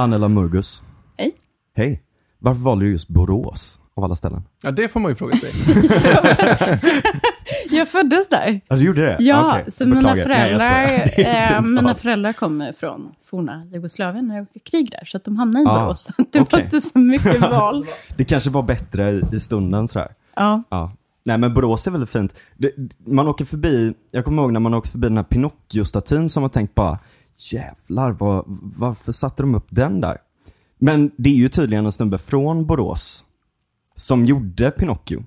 Annela Murgus. Hej. Hej. Varför valde du just Borås av alla ställen? Ja, det får man ju fråga sig. Jag föddes där. Ja, du gjorde det? Ja, Okej, så jag mina beklagar. Nej, jag föräldrar, är eh, mina föräldrar kommer från forna Jugoslavien när det var krig där. Så att de hamnade i Ah, Borås. Det okej. var inte så mycket val. Det kanske var bättre i, i stunden sådär. Ja. Ja. Nej men Borås är väldigt fint. Det, man åker förbi, jag kommer ihåg när man åkte förbi den här Pinocchio-statyn som man tänkt bara, jävlar vad, varför satte de upp den där? Men det är ju tydligen en snubbe från Borås som gjorde Pinocchio.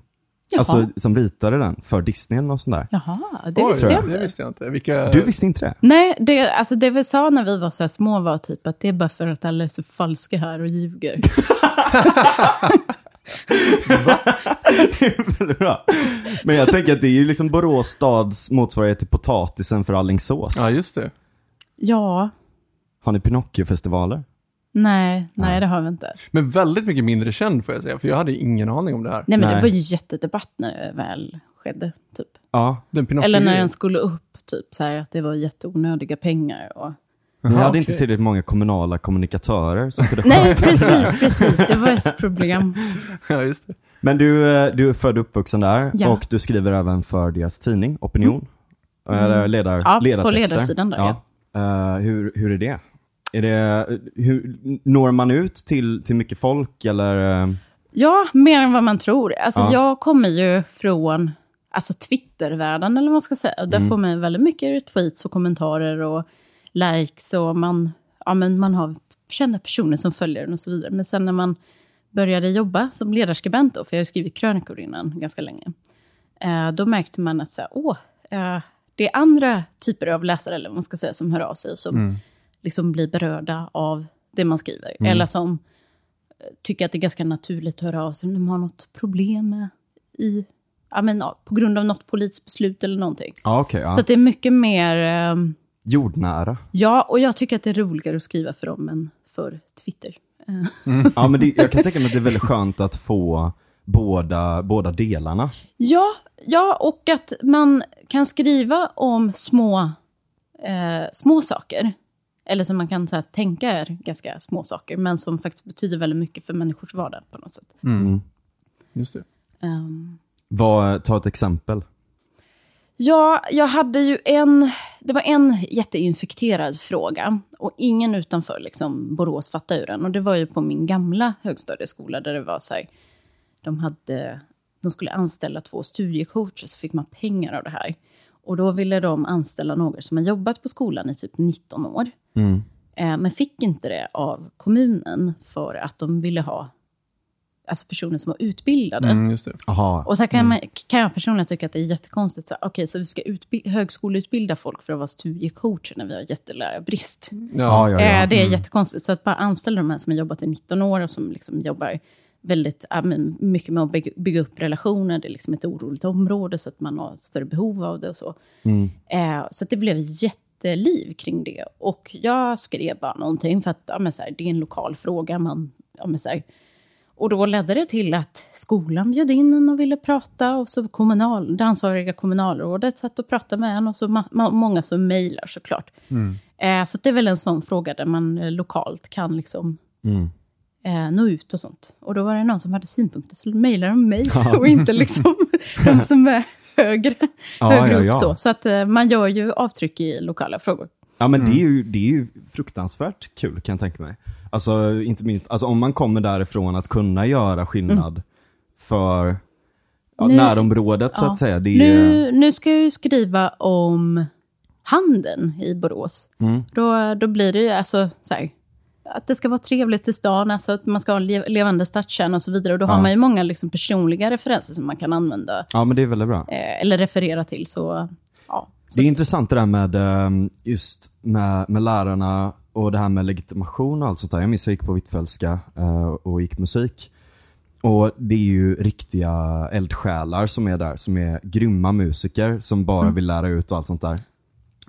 Jaha. Alltså som ritade den för Disney och sånt där. Jaha, det Oj, visste jag Det inte. visste jag inte. Vilka... Du visste inte det? Nej, det, alltså det vi sa när vi var så här små var typ att det är bara för att alla är så falska här och ljuger. det är bra. Men jag tänker att det är ju liksom Borås stads motsvarighet till potatisen för Alingsås. Ja, just det. Ja, Har ni Pinocchio-festivaler? nej, nej det har vi inte. Men väldigt mycket mindre känd får jag säga, för jag hade ingen aning om det här. Nej, men Nej. det var ju jättedebatt när det väl skedde, typ. Ja. Den Pinocchio Eller när den skulle upp, typ så här att det var jätteonödiga pengar. Och... Ni hade inte okej. tillräckligt många kommunala kommunikatörer som kunde Nej, precis, precis. Det var ett problem. Ja, just det. Men du, eh, du är född och uppvuxen där Ja. och du skriver även för deras tidning, Opinion. Eller ledar, Mm. Ja, på ledartexter. ledarsidan där, Eh, hur, hur är det? Är det hur, når man ut till, till mycket folk eller? eh, Ja, mer än vad man tror. Alltså, Ja. Jag kommer ju från alltså, Twittervärlden, eller vad man ska säga. Och Där Mm. får man väldigt mycket tweets och kommentarer och likes. Och man, ja, men man har kända personer som följer den och så vidare. Men sen när man började jobba som ledarskribent, då, för jag har skrivit krönikor innan ganska länge, eh, då märkte man att så här, åh, eh, det är andra typer av läsare, eller vad man ska säga, som hör av sig och som liksom blir berörda av det man skriver. Eller som eh, tycker att det är ganska naturligt att höra av sig om de har något problem med i, ja, men, på grund av något politiskt beslut eller någonting. Ja, okej. ja. Så det är mycket mer, ehm, Jordnära. ja, och jag tycker att det är roligare att skriva för dem än för Twitter. Eh, Ja, men det, jag kan tänka mig att det är väldigt skönt att få båda, båda delarna. Ja, ja, och att man kan skriva om små, eh, små saker. Eller som man kan så här, tänka är ganska små saker, men som faktiskt betyder väldigt mycket för människors vardag på något sätt. Just det. Ehm, Vad, ta ett exempel. Ja, jag hade ju en... Det var en jätteinfekterad fråga. Och ingen utanför liksom, Borås fattade ur den. Och det var ju på min gamla högstadieskola där det var så här... De, hade, de skulle anställa två studiecoacher, så fick man pengar av det här. Och då ville de anställa några som har jobbat på skolan i typ 19 år. Eh, men fick inte det av kommunen för att de ville ha alltså personer som var utbildade. Mm. Och så kan, man, kan jag personligen tycka att det är jättekonstigt. Så, Okej, så vi ska utbi- högskoleutbilda folk för att vara studiecoacher när vi har jättelärarbrist. Ja, ja, ja. Eh, det är jättekonstigt. Så att bara anställa de här som har jobbat i 19 år och som liksom jobbar väldigt mycket med att bygga, upp relationer. Det är liksom ett oroligt område så att man har större behov av det och så. Eh, så det blev jätteliv kring det. Och jag skrev bara någonting för att ja, men så här, det är en lokal fråga. Man, ja, men så här, och då ledde det till att skolan bjöd in en och ville prata och så kommunal, det ansvariga kommunalrådet satt och pratade med en och så ma- ma- många som mejlar såklart. Eh, så det är väl en sån fråga där man eh, lokalt kan liksom eh, nå ut och sånt. Och då var det någon som hade synpunkter så mejlade de mig och inte liksom de som är högre, Ja, högre ja, upp ja. så. Så att eh, man gör ju avtryck i lokala frågor. Ja men det, är ju, det är ju fruktansvärt kul kan jag tänka mig. Alltså inte minst, alltså om man kommer därifrån att kunna göra skillnad för ja, Nu- närområdet så Ja. att säga. Det är, Nu, nu ska jag ju skriva om handeln i Borås. Mm. Då, då blir det ju alltså så här, att det ska vara trevligt i stan, alltså att man ska ha en le- levande stadskärna och så vidare. Och då Ja. har man ju många liksom personliga referenser som man kan använda Ja men det är väldigt bra. eh, eller referera till. Så, ja. Det är intressant det där med ehm, just med, med lärarna och det här med legitimation och allt sånt där. Jag minns jag gick på Hvitfeldtska eh, och gick musik. Och det är ju riktiga eldsjälar som är där, som är grymma musiker som bara vill lära ut och allt sånt där.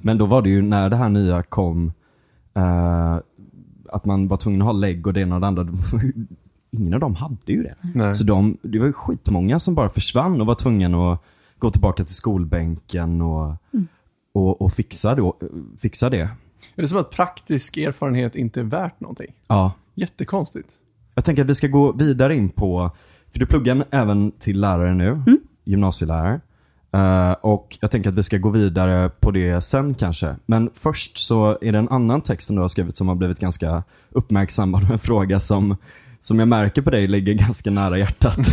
Men då var det ju när det här nya kom, eh, att man var tvungen att ha lägg och det ena och det andra. Ingen av dem hade ju det. Nej. Så de, det var ju skitmånga som bara försvann och var tvungen att gå tillbaka till skolbänken och, och, och fixa, då, fixa det. Är det som att praktisk erfarenhet inte är värt någonting? Ja. Jättekonstigt. Jag tänker att vi ska gå vidare in på, för du pluggar även till lärare nu, gymnasielärare. Eh, och jag tänker att vi ska gå vidare på det sen kanske. Men först så är det en annan text som du har skrivit som har blivit ganska uppmärksammad. En fråga som, som jag märker på dig ligger ganska nära hjärtat.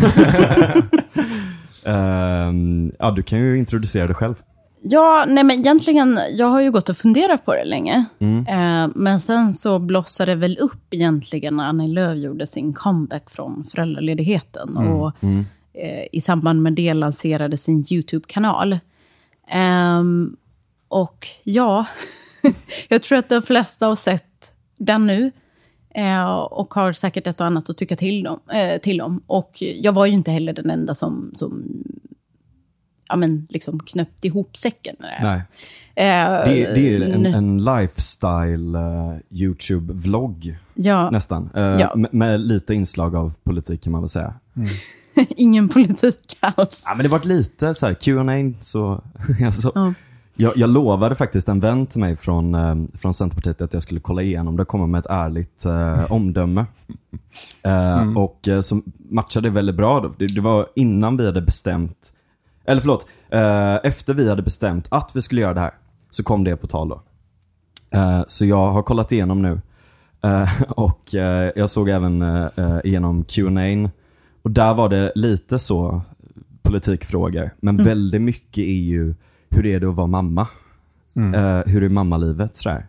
Ehm, ja, du kan ju introducera dig själv. Ja, nej men egentligen, jag har ju gått och funderat på det länge. Eh, men sen så blossade det väl upp egentligen när Annie Lööf gjorde sin comeback från föräldraledigheten. Och eh, i samband med det lanserade sin YouTube-kanal. Ehm, och ja, jag tror att de flesta har sett den nu. Eh, och har säkert ett och annat att tycka till om. Eh, till om. Och jag var ju inte heller den enda som, som ja, men, liksom knöpt ihop säcken. Nej. Eh, Det, är- det är en, en lifestyle eh, YouTube-vlogg Ja, nästan. Eh, Ja. med, med lite inslag av politik kan man väl säga. ingen politik alls. Ja, men det var lite så här Q&A så, alltså, Ja. jag, jag lovade faktiskt en vän till mig från, eh, från Centerpartiet att jag skulle kolla igenom det och komma med ett ärligt eh, omdöme. Eh, Och eh, som matchade väldigt bra. Då. Det, det var innan vi hade bestämt, eller förlåt, eh, efter vi hade bestämt att vi skulle göra det här så kom det på tal då. Eh, så jag har kollat igenom nu Eh, och eh, jag såg även eh, igenom Q&A och där var det lite så politikfrågor. Men väldigt mycket är ju hur är det att vara mamma? Eh, hur är mammalivet? Sådär.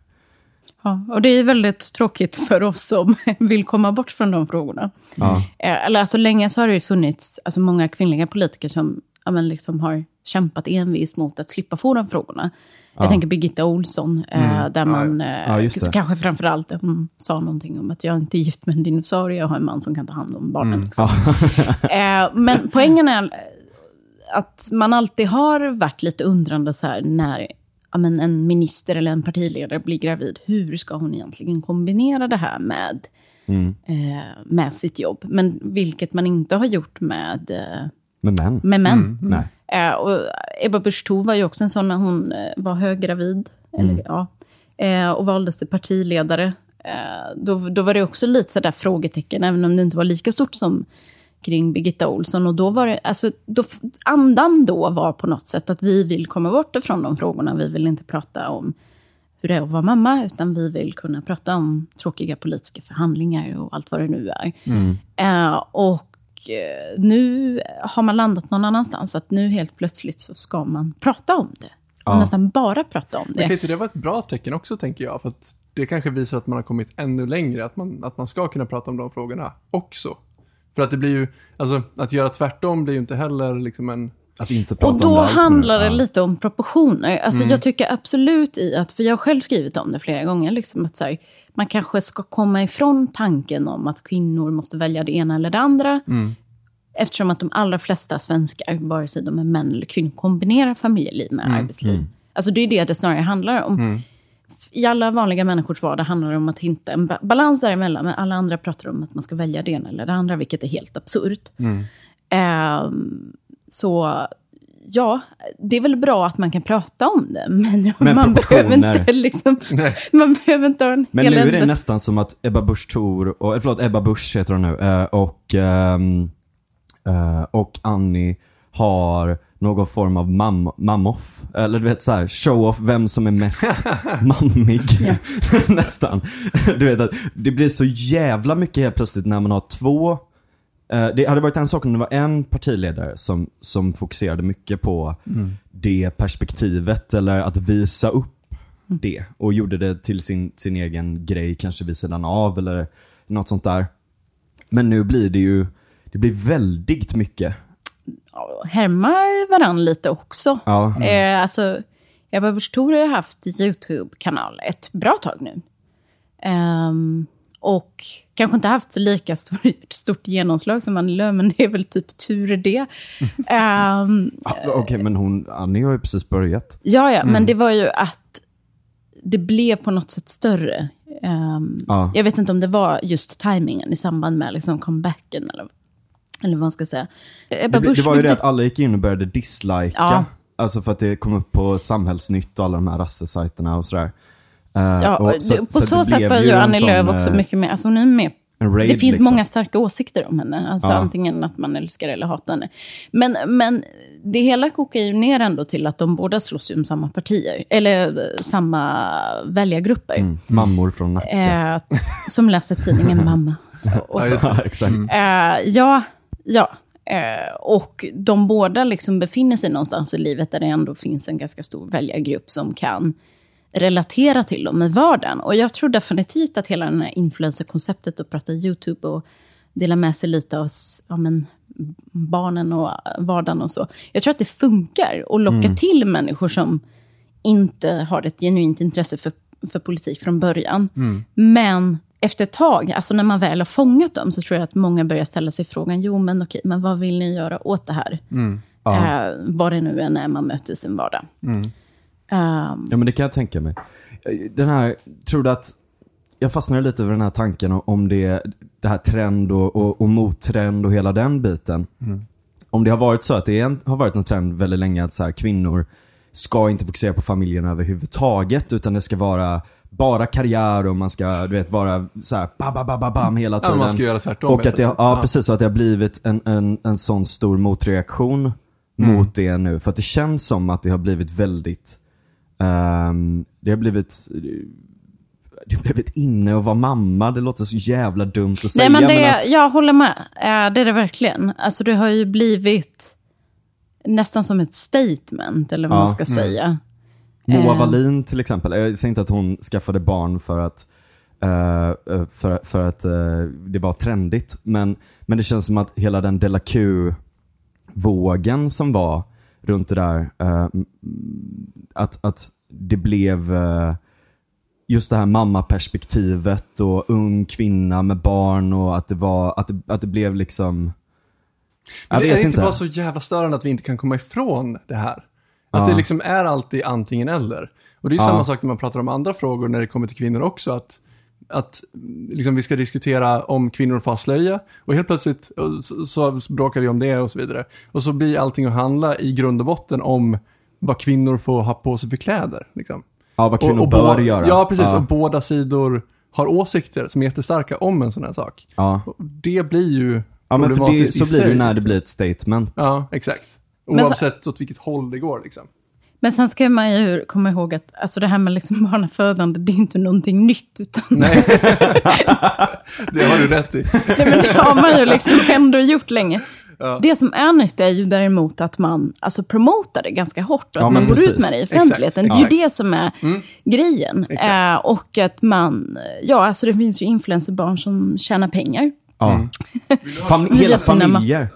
Ja, och det är väldigt tråkigt för oss som vill komma bort från de frågorna. Ja. Eh, Eller alltså, länge så har det ju funnits alltså, många kvinnliga politiker som ja, men liksom har kämpat envist mot att slippa få de frågorna. Jag tänker Birgitta Olsson, eh, där man, eh, Ja, just det. kanske framförallt, hon sa någonting om att jag inte är gift med en dinosaurie, jag har en man som kan ta hand om barnen. Liksom. eh, men poängen är att man alltid har varit lite undrande så här när ja, men en minister eller en partiledare blir gravid. Hur ska hon egentligen kombinera det här med, eh, med sitt jobb? Men vilket man inte har gjort med, eh, Med män? med män. Nej. Eh, och Ebba Busch Thor var ju också en sån när hon eh, var höggravid. Eller, ja, eh, och valdes till partiledare. Eh, då, då var det också lite sådär frågetecken, även om det inte var lika stort som kring Birgitta Olsson. Och då var det, alltså, då, andan då var på något sätt att vi vill komma bort ifrån de frågorna. Vi vill inte prata om hur det är att vara mamma, utan vi vill kunna prata om tråkiga politiska förhandlingar och allt vad det nu är. Eh, och nu har man landat någon annanstans, att nu helt plötsligt så ska man prata om det. Och Ja. Nästan bara prata om Men kan det. inte det vara ett bra tecken också, tänker jag? För att det kanske visar att man har kommit ännu längre, att man, att man ska kunna prata om de frågorna också. För att det blir ju, alltså att göra tvärtom blir ju inte heller liksom en... Att inte prata Och om då det alls, men- handlar det lite om proportioner. Alltså Jag tycker absolut i att, för jag har själv skrivit om det flera gånger, liksom att så här, man kanske ska komma ifrån tanken om att kvinnor måste välja det ena eller det andra. Eftersom att de allra flesta svenskar, vare sig de är män eller kvinnor, kombinerar familjeliv med arbetsliv. Alltså det är det det snarare handlar om. I alla vanliga människors vardag handlar det om att hitta en ba- balans däremellan. Men alla andra pratar om att man ska välja det ena eller det andra, vilket är helt absurt. Ehm, så ja, det är väl bra att man kan prata om det, men, Men man behöver inte liksom, man behöver inte ha en Men nu är det nästan som att Ebba Busch Thor, och, eller förlåt Ebba Busch heter hon nu, eh, och, ehm, eh, och Annie har någon form av mam- mamoff. Eller du vet så här, show-off vem som är mest mammig. nästan. Du vet att det blir så jävla mycket helt plötsligt när man har två Eh, Det hade varit en sak om det var en partiledare som, som fokuserade mycket på det perspektivet eller att visa upp det och gjorde det till sin, sin egen grej, kanske vid sidan av eller något sånt där. Men nu blir det ju, det blir väldigt mycket. Ja, härmar varandra lite också. Ja. Eh, alltså, Ebba Busch Thor har haft YouTube-kanal ett bra tag nu. Ehm, och kanske inte haft lika stor, stort genomslag som Annie Lööf, men det är väl typ tur det. Ah, Okej, men hon, Annie har ju precis börjat. ja, ja, men det var ju att det blev på något sätt större. Ehm, Ja. Jag vet inte om det var just tajmingen i samband med liksom comebacken, eller, eller vad man ska säga. Ebba Det, bli- det Busch var ju det att alla gick in och började dislika. Ja. Alltså för att det kom upp på Samhällsnytt och alla de här rassesajterna och sådär. Eh, Ja, och så- på så så, sätt är ju Annie Lööf också eh, mycket mer, alltså hon är en raid, Det finns liksom. många starka åsikter om henne, alltså Ja. antingen att man älskar eller hatar henne. Men, men det hela kokar ju ner ändå till att de båda slåss om samma partier, eller eh, samma väljargrupper. Mm. Mammor från Nacka. Eh, som läser tidningen Mamma. Och så. Ja, exakt. Eh, ja, ja. Eh, och de båda liksom befinner sig någonstans i livet där det ändå finns en ganska stor väljargrupp som kan relatera till dem i vardagen. Och jag tror definitivt att hela det här influencerkonceptet och prata YouTube och dela med sig lite av ja, men, barnen och vardagen och så. Jag tror att det funkar och locka till människor som inte har ett genuint intresse för, för politik från början. Men efter ett tag, alltså när man väl har fångat dem, så tror jag att många börjar ställa sig frågan, jo men okej, men vad vill ni göra åt det här? Ja. Eh, vad det nu än är man möter i sin vardag. Ehm, Ja men det kan jag tänka mig. Den här, tror du att, jag fastnade lite över den här tanken om det, det här trend och, och, och mottrend och hela den biten. Om det har varit så att det är en, har varit en trend väldigt länge att så här, kvinnor ska inte fokusera på familjen överhuvudtaget utan det ska vara bara karriär och man ska du vet vara så här ba, ba, ba, ba, bam hela Ja, tiden. man ska göra tvärtom. Och att det, ja, enkelt. precis, så att det har blivit en, en, en sån stor motreaktion mot det nu. För att det känns som att det har blivit väldigt, ehm, det har blivit, det har blivit inne att vara mamma. Det låter så jävla dumt att säga. Nej, men det, att, jag håller med. Eh, det är det verkligen. Alltså det har ju blivit nästan som ett statement, eller vad Ja. man ska säga. Moa eh. Wallin till exempel, jag säger inte att hon skaffade barn för att eh, för, för att det var trendigt. Men, men det känns som att hela den Della Q-vågen som var runt det där, eh, att, att det blev eh, just det här mammaperspektivet och ung kvinna med barn och att det var, att det, att det blev liksom jag det vet är det inte. inte bara så jävla störande att vi inte kan komma ifrån det här? Att Ja. det liksom är alltid antingen eller. Och det är Ja. samma sak när man pratar om andra frågor när det kommer till kvinnor också. Att, att liksom vi ska diskutera om kvinnor får ha slöja och helt plötsligt så, så bråkar vi om det och så vidare. Och så blir allting att handla i grund och botten om vad kvinnor får ha på sig för kläder. Liksom. Ja, vad kvinnor och, och bör göra. Ja, precis. Ja. Och båda sidor har åsikter som är jättestarka om en sån här sak. Ja. Och Det blir ju Ja men för det, så blir det ju när det blir ett statement. Ja, exakt. Men så- Oavsett åt vilket håll det går liksom. Men sen ska man ju komma ihåg att alltså det här med liksom barnafödande, det är inte någonting nytt. Utan Nej, det har du rätt i. Nej, men det har man ju liksom ändå gjort länge. Ja. Det som är nytt är ju däremot att man alltså, promotar det ganska hårt och Ja, att man går precis. ut med det i Exakt, offentligheten. Det är exakt. ju det som är grejen. Exakt. Eh, och att man, ja alltså det finns ju influencerbarn som tjänar pengar. Ja. Fam- Via hela familjer.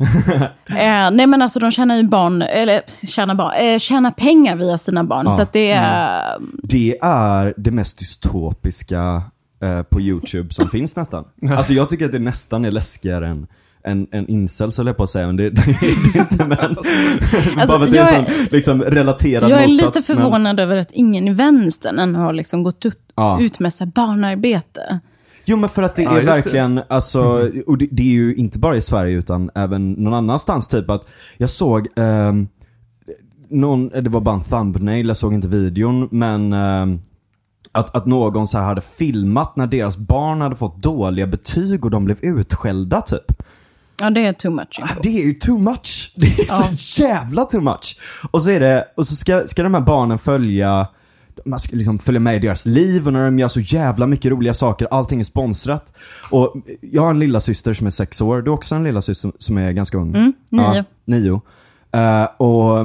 Eh, nej men alltså de tjänar ju barn, eller tjänar, barn, eh, tjänar pengar via sina barn. Ja. Så det är, Det är det mest dystopiska eh, på YouTube som finns nästan. Alltså jag tycker att det nästan är läskigare än en, en incel så jag på att säga, men det, det är det inte men. Bara för att det är en är- sån liksom, relaterad jag är motsats, lite men- förvånad över att ingen i vänstern än har liksom gått ut, Ja. ut med så barnarbete. Jo men för att det Ja, är just det. verkligen, alltså, och det, det är ju inte bara i Sverige utan även någon annanstans typ att jag såg ehm, någon, det var bara en thumbnail, jag såg inte videon men ehm, att, att någon så här hade filmat när deras barn hade fått dåliga betyg och de blev utskällda typ. Ja, det är too much. info. Det är ju too much. Det är Ja. så jävla too much. Och så är det, och så ska, ska de här barnen följa man ska liksom följa med i deras liv och när de gör så jävla mycket roliga saker, allting är sponsrat. Och jag har en lilla syster som är sex år, du har också en lilla syster som är ganska ung. Mm, nio. Ja, nio. Eh, och,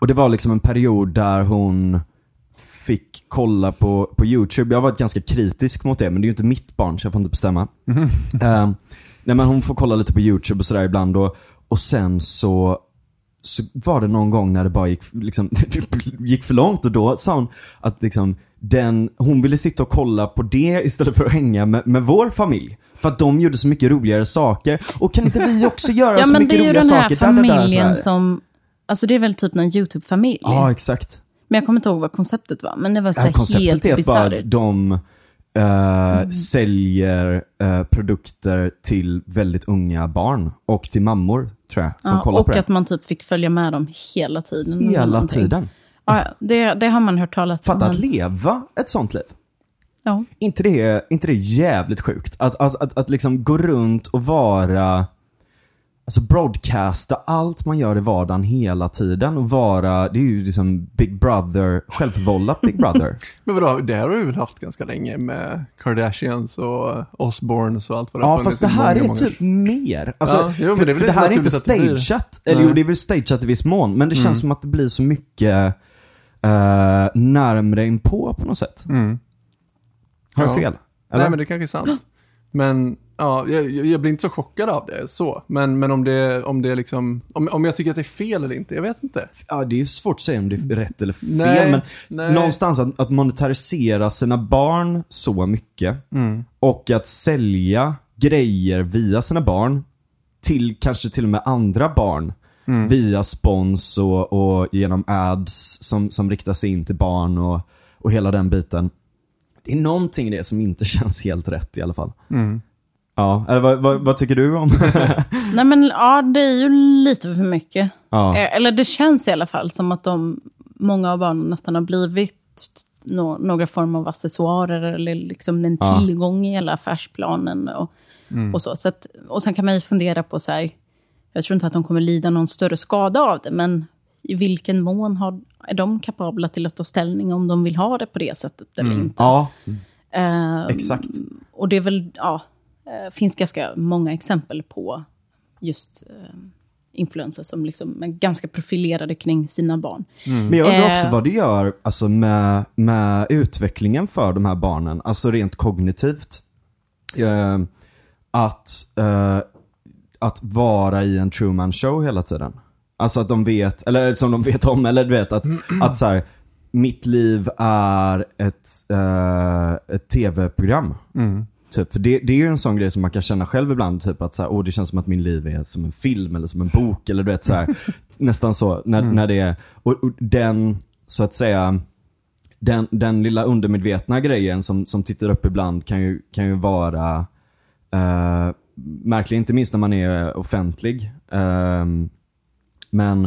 och det var liksom en period där hon fick kolla på, på YouTube. Jag har varit ganska kritisk mot det, men det är ju inte mitt barn så jag får inte bestämma. Eh, nej men hon får kolla lite på YouTube och sådär ibland och, och sen så, så var det någon gång när det bara gick, liksom, gick för långt och då sa hon att liksom, den, hon ville sitta och kolla på det istället för att hänga med, med vår familj. För att de gjorde så mycket roligare saker. Och kan inte vi också göra Ja, så men mycket det är ju den här saker? Där, där, där, familjen här. som... Alltså det är väl typ någon YouTube-familj. Ja, exakt. Men jag kommer inte ihåg vad konceptet var. Men det var så Ja, här konceptet är helt bara att de eh, säljer eh, produkter till väldigt unga barn och till mammor tror jag som Ja, kollar och på det. att man typ fick följa med dem hela tiden. Hela tiden. Ja, det, det har man hört talas om. Fatta att leva ett sånt liv. Ja. inte det, inte det jävligt sjukt? Att, att, att, att liksom gå runt och vara, alltså broadcasta allt man gör i vardagen hela tiden och vara, det är ju liksom Big Brother, självförvållat Big Brother. Men vadå, det här har vi väl haft ganska länge med Kardashians och Osbournes och allt vad det ja fast det här många, är många- typ mer. Alltså, Ja, jo, för, det för det här är inte stageat, eller Nej. jo det är väl stageat i viss mån, men det känns Mm. som att det blir så mycket uh, närmre inpå på något sätt. Mm. Har jag Ja. fel? Eller? Nej men det kanske är sant. Men ja, jag, jag blir inte så chockad av det så. Men, men om det, om det är liksom, om, om jag tycker att det är fel eller inte, jag vet inte. Ja, det är svårt att säga om det är rätt eller fel, Nej, men nej. någonstans att, att monetarisera sina barn så mycket Mm. och att sälja grejer via sina barn till kanske till och med andra barn Mm. via spons och, och genom ads som, som riktar sig in till barn och, och hela den biten. Det är någonting i det som inte känns helt rätt i alla fall. Mm. Ja, eller vad, vad, vad tycker du om? Nej men ja, det är ju lite för mycket. ja. Eh, Eller det känns i alla fall som att de, många av barnen nästan har blivit nå- några former av accessoarer eller liksom en Ja. tillgång i hela affärsplanen. Och, och, så. Så att, och sen kan man ju fundera på så här, jag tror inte att de kommer lida någon större skada av det, men i vilken mån har, är de kapabla till att ta ställning om de vill ha det på det sättet eller inte? ja, Eh, exakt. Och det är väl, ja, eh, finns ganska många exempel på just eh, influencers som liksom är ganska profilerade kring sina barn. Men jag undrar också Eh. vad det gör alltså med, med utvecklingen för de här barnen, alltså rent kognitivt. Eh, att, eh, att vara i en Truman show hela tiden. Alltså att de vet, eller som de vet om, eller du vet att, att så här, mitt liv är ett, eh, ett tv-program. Typ, för det, det är ju en sån grej som man kan känna själv ibland, typ att så här, Åh, det känns som att min liv är som en film eller som en bok eller du vet så här, nästan så när, när det är, och, och den så att säga, den, den lilla undermedvetna grejen som, som tittar upp ibland kan ju, kan ju vara uh, märklig, inte minst när man är offentlig. Ehm, men,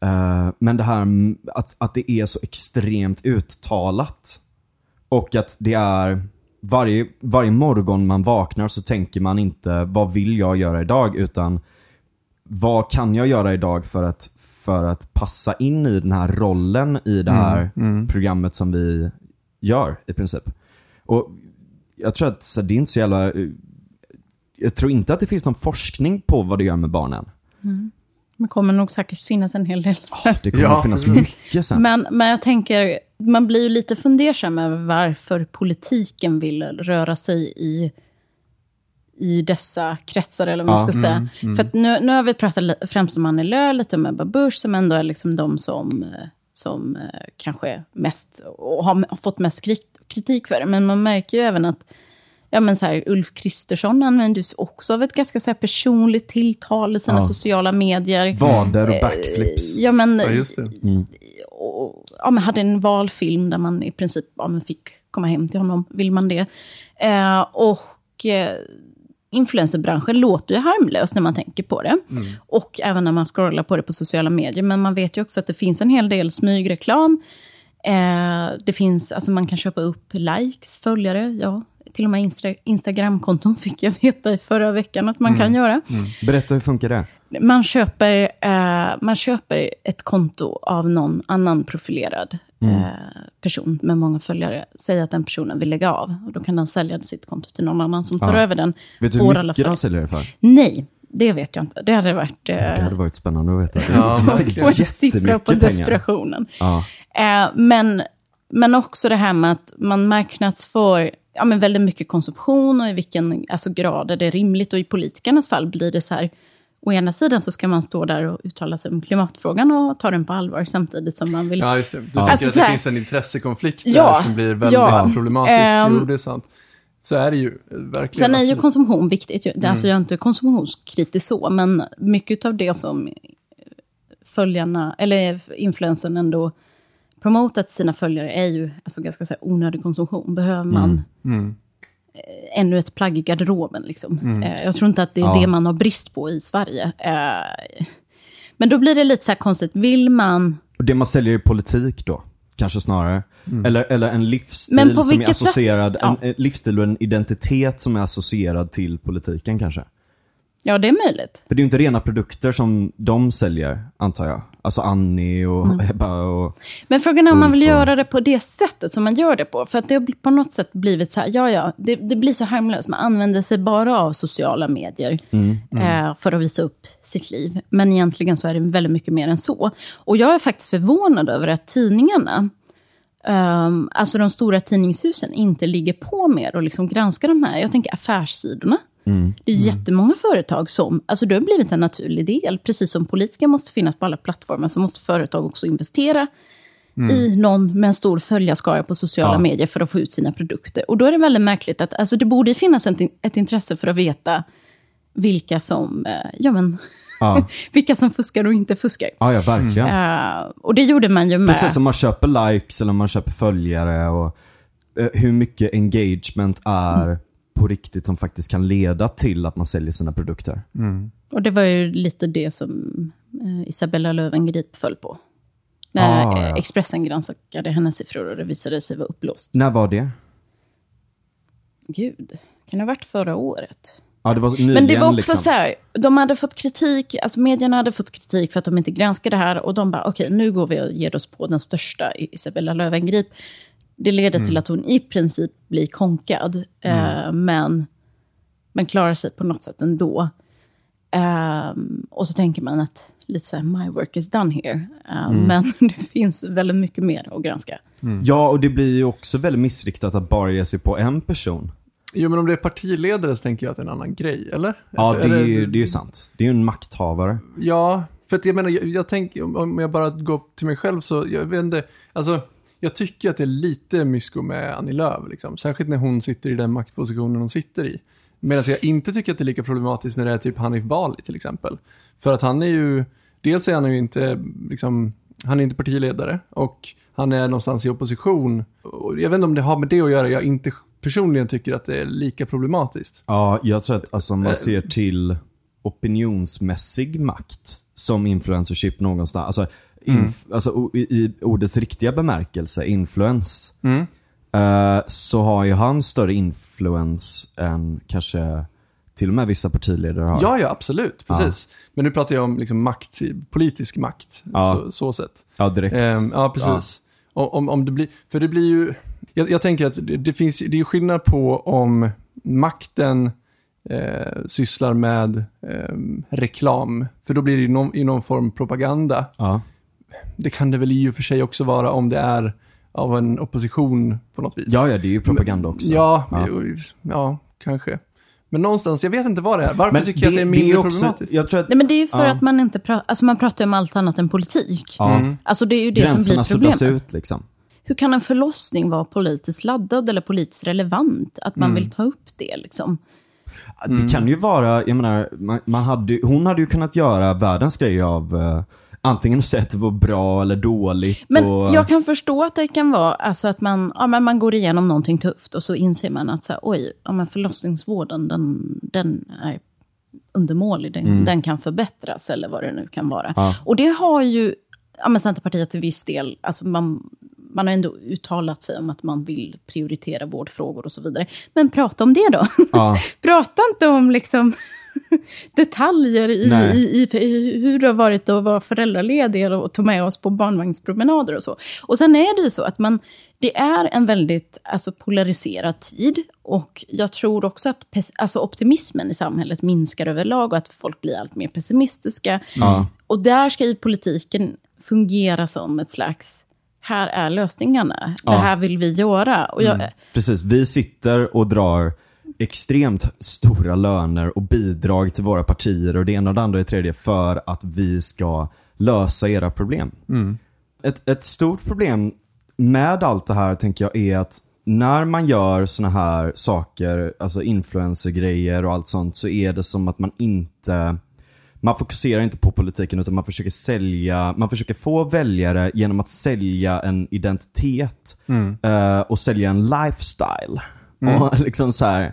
eh, men det här att, att det är så extremt uttalat. Och att det är varje, varje morgon man vaknar så tänker man inte vad vill jag göra idag utan vad kan jag göra idag för att, för att passa in i den här rollen i det här programmet som vi gör i princip. Och jag tror att så, det är inte så jävla... eh, Jag tror inte att det finns någon forskning på vad det gör med barnen. Det kommer nog säkert finnas en hel del. sen. Det kommer Ja. att finnas mycket sen. Men, men jag tänker, man blir ju lite fundersam över varför politiken vill röra sig i, i dessa kretsar, eller vad man Ja, ska säga. För att nu, nu har vi pratat främst om Annie Lööf, lite om Ebba Busch, som ändå är liksom de som, som eh, kanske mest, och har, har fått mest krit- kritik för det. Men man märker ju även att Ja, men så här, Ulf Kristersson sig också av ett ganska så här personligt tilltal i sina Ja. sociala medier. Vader och backflips. Ja, men, Ja, just det. och, ja, men hade en valfilm där man i princip ja, men fick komma hem till honom, vill man det. Eh, och eh, influencerbranschen låter ju harmlös när man tänker på det. Och även när man scrollar på det på sociala medier. Men man vet ju också att det finns en hel del smygreklam. Eh, det finns, alltså man kan köpa upp likes, följare, ja. Till och med Insta- Instagramkonton fick jag veta i förra veckan att man kan göra. Berätta hur funkar det? Man köper, eh, man köper ett konto av någon annan profilerad eh, person med många följare. Säg att den personen vill lägga av. Och då kan den sälja sitt konto till någon annan som tar Ja. över den. Vet du hur alla mycket följare. de säljer det för? Nej, det vet jag inte. Det hade varit... Eh, Det hade varit spännande att veta. Ja, få en siffra på pengar. desperationen. Ja. Eh, men, men också det här med att man marknadsför ja, men väldigt mycket konsumtion och i vilken alltså, grad är det rimligt. Och i politikernas fall blir det så här, å ena sidan så ska man stå där och uttala sig om klimatfrågan och ta den på allvar samtidigt som man vill... Ja, just det. Du Alltså, tycker att så det här- finns en intressekonflikt Ja, där som blir väldigt ja. problematisk. Ehm. jo, det är sant. Så är det ju eh, verkligen. Sen är ju konsumtion viktigt. ju. Det- Alltså jag är inte konsumtionskritisk så, men mycket av det som följarna, eller influensen ändå promotat till sina följare är ju alltså ganska så här, onödig konsumtion. Behöver man Mm. eh, ännu ett plagg i garderoben? Liksom? Eh, jag tror inte att det är Ja. det man har brist på i Sverige. Eh, men då blir det lite så här konstigt, vill man... Och det man säljer är politik då, kanske snarare. Eller, eller en livsstil som är associerad, Ja. en, en livsstil och en identitet som är associerad till politiken kanske. Ja, det är möjligt. För det är ju inte rena produkter som de säljer, antar jag. Alltså Annie och Mm. Ebba och... Men frågan är om man vill och- göra det på det sättet som man gör det på. För att det har på något sätt blivit så här, ja ja, det, det blir så harmlöst. Man använder sig bara av sociala medier Eh, för att visa upp sitt liv. Men egentligen så är det väldigt mycket mer än så. Och jag är faktiskt förvånad över att tidningarna, ehm, alltså de stora tidningshusen, inte ligger på mer och liksom granskar de här. Jag tänker affärssidorna. Det är jättemånga företag som, alltså det har blivit en naturlig del. Precis som politiker måste finnas på alla plattformar så måste företag också investera i någon med en stor följarskara på sociala Ja. medier för att få ut sina produkter. Och då är det väldigt märkligt att alltså det borde finnas ett, ett intresse för att veta vilka som, eh, ja, men, Ja, vilka som fuskar och inte fuskar. ja, ja verkligen. Eh, och det gjorde man ju med... Precis som man köper likes eller man köper följare och eh, hur mycket engagement är på riktigt som faktiskt kan leda till att man säljer sina produkter. Och det var ju lite det som eh, Isabella Löwengrip föll på. När Ah, eh, ja. Expressen granskade hennes siffror och det visade sig vara upplåst. När var det? Gud, kan det ha varit förra året? Ja, det var nyligen Men det var också liksom. så här, de hade fått kritik, alltså medierna hade fått kritik för att de inte granskade det här och de bara, okej, nu går vi och ger oss på den största, Isabella Löwengrip. Det leder till att hon i princip blir konkad, eh, men, men klarar sig på något sätt ändå. Ehm, och så tänker man att lite så här, my work is done here. Ehm, Men det finns väldigt mycket mer att granska. Ja, och det blir ju också väldigt missriktat att bara ge sig på en person. Jo, men om det är partiledare så tänker jag att det är en annan grej, eller? Ja, det är, Eller- ju, det är ju sant. Det är ju en makthavare. Ja, för att jag menar, jag, jag tänker, om- om jag bara går till mig själv så, jag vet inte, alltså, jag tycker att det är lite mysko med Annie Lööf, liksom. Särskilt när hon sitter i den maktpositionen hon sitter i. Medan jag inte tycker att det är lika problematiskt när det är typ Hanif Bali till exempel. För att han är ju, dels är han ju inte, liksom, han är inte partiledare och han är någonstans i opposition. Och jag vet inte om det har med det att göra, jag inte personligen tycker att det är lika problematiskt. Ja, jag tror att alltså, man Eh. ser till opinionsmässig makt som influencership någonstans. Alltså, inf- alltså i, i ordets riktiga bemärkelse, influens. Mm. eh, så har ju han större influens än kanske till och med vissa partiledare har. Ja, ja, absolut. Precis. Men nu pratar jag om liksom makt, politisk makt. Ja. Så, så sett. Ja, direkt. Ehm, ja, precis. Om, om, om det blir, för det blir ju, jag, jag tänker att det, det finns, det är skillnad på om makten eh, sysslar med ehm, reklam, för då blir det ju någon, i någon form propaganda. Ja. Det kan det väl i och för sig också vara om det är av en opposition på något vis. ja, ja, det är ju propaganda också. Ja, Ja. ja. ja, kanske. Men någonstans, jag vet inte vad det är. Varför Men tycker jag att det är mindre också, problematiskt? Jag tror att Nej, men det är ju för Ja. att man inte pratar, alltså man pratar om allt annat än politik. ja, Mm. Alltså det är ju det som gränserna blir suddas problemet. ut liksom. Hur kan en förlossning vara politiskt laddad eller politiskt relevant? Att man Mm. vill ta upp det liksom. Det kan ju vara, jag menar, man, man hade, hon hade ju kunnat göra världens grej av uh, antingen säga att det var bra eller dåligt. Men och, jag kan förstå att det kan vara alltså att man, ja, men man går igenom någonting tufft och så inser man att så här, oj, ja, men förlossningsvården den, den är undermålig, den, den kan förbättras eller vad det nu kan vara. Mm. Ja. Och det har ju ja, men Centerpartiet till viss del, alltså man, man har ändå uttalat sig om att man vill prioritera vårdfrågor och så vidare. Men prata om det då. Ja. prata inte om liksom detaljer i, Nej. i, i hur det har varit att vara föräldraledig och ta med oss på barnvagnspromenader och så. Och sen är det ju så att man, det är en väldigt alltså, polariserad tid och jag tror också att alltså, optimismen i samhället minskar överlag och att folk blir allt mer pessimistiska. Ja. Och där ska ju politiken fungera som ett slags, här är lösningarna, Ja. det här vill vi göra. Och jag, Precis, vi sitter och drar extremt stora löner och bidrag till våra partier och det ena och det andra och det tredje för att vi ska lösa era problem. Ett, ett stort problem med allt det här tänker jag är att när man gör såna här saker, alltså influencergrejer och allt sånt, så är det som att man inte man fokuserar inte på politiken utan man försöker sälja, man försöker få väljare genom att sälja en identitet eh, och sälja en lifestyle. Och liksom så här,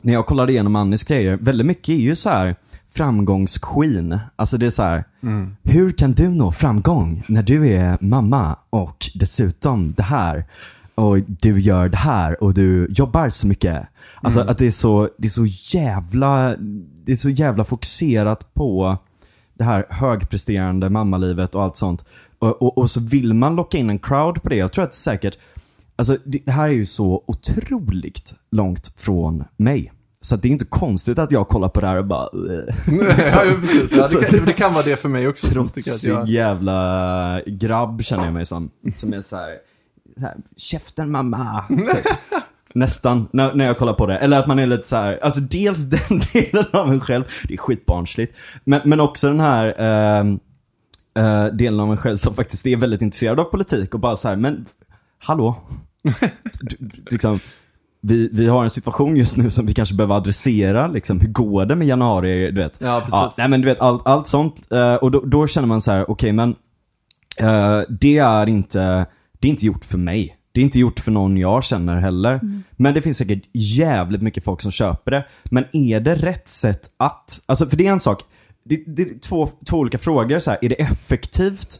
när jag kollade igenom Annis grejer, väldigt mycket är ju så här framgångsqueen. Alltså det är så här, hur kan du nå framgång när du är mamma och dessutom det här? Och du gör det här och du jobbar så mycket. Alltså att det är så, det är så jävla, det är så jävla fokuserat på det här högpresterande mammalivet och allt sånt. Och, och, och så vill man locka in en crowd på det. Jag tror att säkert, alltså det, här är ju så otroligt långt från mig. Så det är inte konstigt att jag kollar på det här och bara ja, precis. Ja, det, kan, det kan vara det för mig också. trotsig jag, jävla grabb känner jag mig som. Som är så här, så här käften mamma. Nästan, när, när jag kollar på det. Eller att man är lite så här, alltså dels den delen av en själv, det är skitbarnsligt. Men, men också den här ehm, eh, delen av en själv som faktiskt är väldigt intresserad av politik och bara så här, men hallå? Du- liksom, vi, vi har en situation just nu som vi kanske behöver adressera. Liksom, hur går det med januari? Du vet. Ja, precis. nej, men du vet, allt, allt sånt. eh, och då, då känner man så här, okej men eh, det, är inte, det är inte gjort för mig. Det är inte gjort för någon jag känner heller. Men det finns säkert jävligt mycket folk som köper det. Men är det rätt sätt att, alltså för det är en sak, det, det är två, två olika frågor. Så här, är det effektivt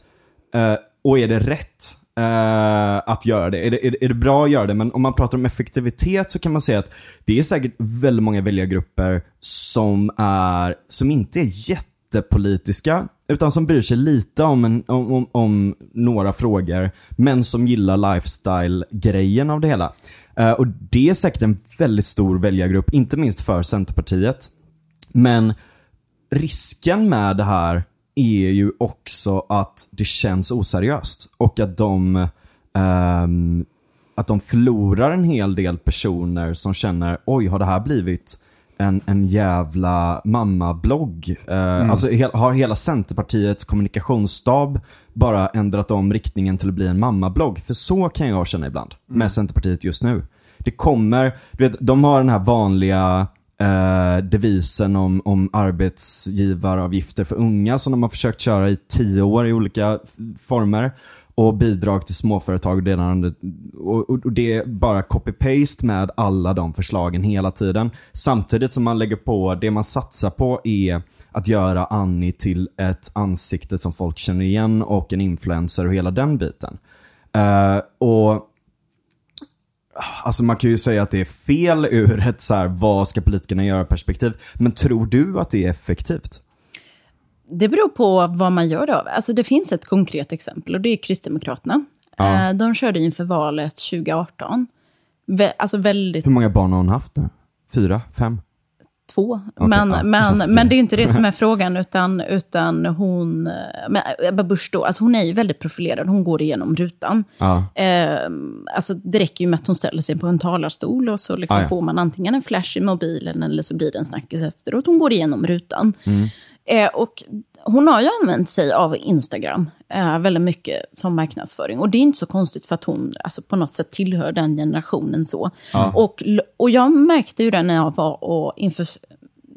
eh, och är det rätt Eh, att göra det? Är, det? är det? är det bra att göra det? Men om man pratar om effektivitet så kan man säga att det är säkert väldigt många väljargrupper som, är, som inte är jättepolitiska, utan som bryr sig lite om, en, om, om, om några frågor, men som gillar lifestyle-grejen av det hela. Uh, och det är säkert en väldigt stor väljargrupp, inte minst för Centerpartiet. Men risken med det här är ju också att det känns oseriöst och att de, ehm, att de förlorar en hel del personer som känner oj, har det här blivit en, en jävla mammablogg? Uh, Alltså he, har hela Centerpartiets kommunikationsstab bara ändrat om riktningen till att bli en mammablogg? För så kan jag känna ibland med Centerpartiet just nu. Det kommer, du vet, de har den här vanliga eh, devisen om, om arbetsgivaravgifter för unga som de har försökt köra i tio år i olika former. Och bidrag till småföretag och, det, och, och, och det är bara copy-paste med alla de förslagen hela tiden. Samtidigt som man lägger på, det man satsar på är att göra Annie till ett ansikte som folk känner igen och en influencer och hela den biten. Eh, och Alltså man kan ju säga att det är fel ur ett så här, vad ska politikerna göra perspektiv. Men tror du att det är effektivt? Det beror på vad man gör det av. Alltså det finns ett konkret exempel och det är Kristdemokraterna. Ja. Eh, De körde inför valet 2018. Vä- Alltså väldigt Hur många barn har hon haft nu? Fyra? Fem? Två. Okej, men, ja, det men, känns men det är inte det som är frågan, utan, utan hon... Men Ebba Busch då, alltså hon är ju väldigt profilerad, hon går igenom rutan. Ja. Eh, alltså det räcker ju med att hon ställer sig på en talarstol och så liksom Ah, ja. får man antingen en flash i mobilen eller så blir det en snackis efteråt. Hon går igenom rutan. Mm. Eh, och hon har ju använt sig av Instagram eh, väldigt mycket som marknadsföring. Och det är inte så konstigt för att hon alltså, på något sätt tillhör den generationen så. Och, och jag märkte ju det när jag var och inför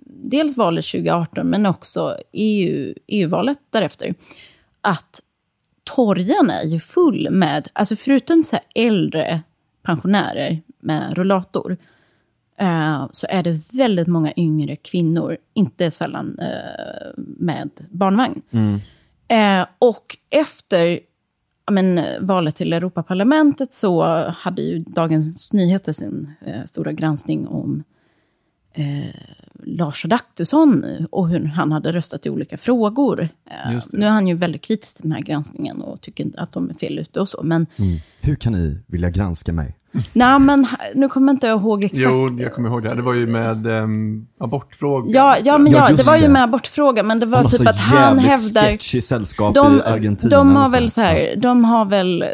dels valet 2018 men också EU, EU-valet därefter. Att torgen är ju full med, alltså förutom så äldre pensionärer med rullator, eh, så är det väldigt många yngre kvinnor, inte sällan eh, med barnvagn. Eh, och efter men, valet till Europaparlamentet så hade ju Dagens Nyheter sin stora granskning om Lars Adaktusson och hur han hade röstat i olika frågor. Eh, nu är han ju väldigt kritisk till den här granskningen och tycker att de är fel ute och så. Men, Hur kan ni vilja granska mig? nej, men nu kommer inte jag ihåg exakt. Jo, jag kommer ihåg det. här. Det var ju med um, abortfrågan. Ja, ja, men Ja, det var ju med abortfrågan, men det var Han typ att han hävdar... sällskap De, i Argentina. de har väl så här, de har väl, eh,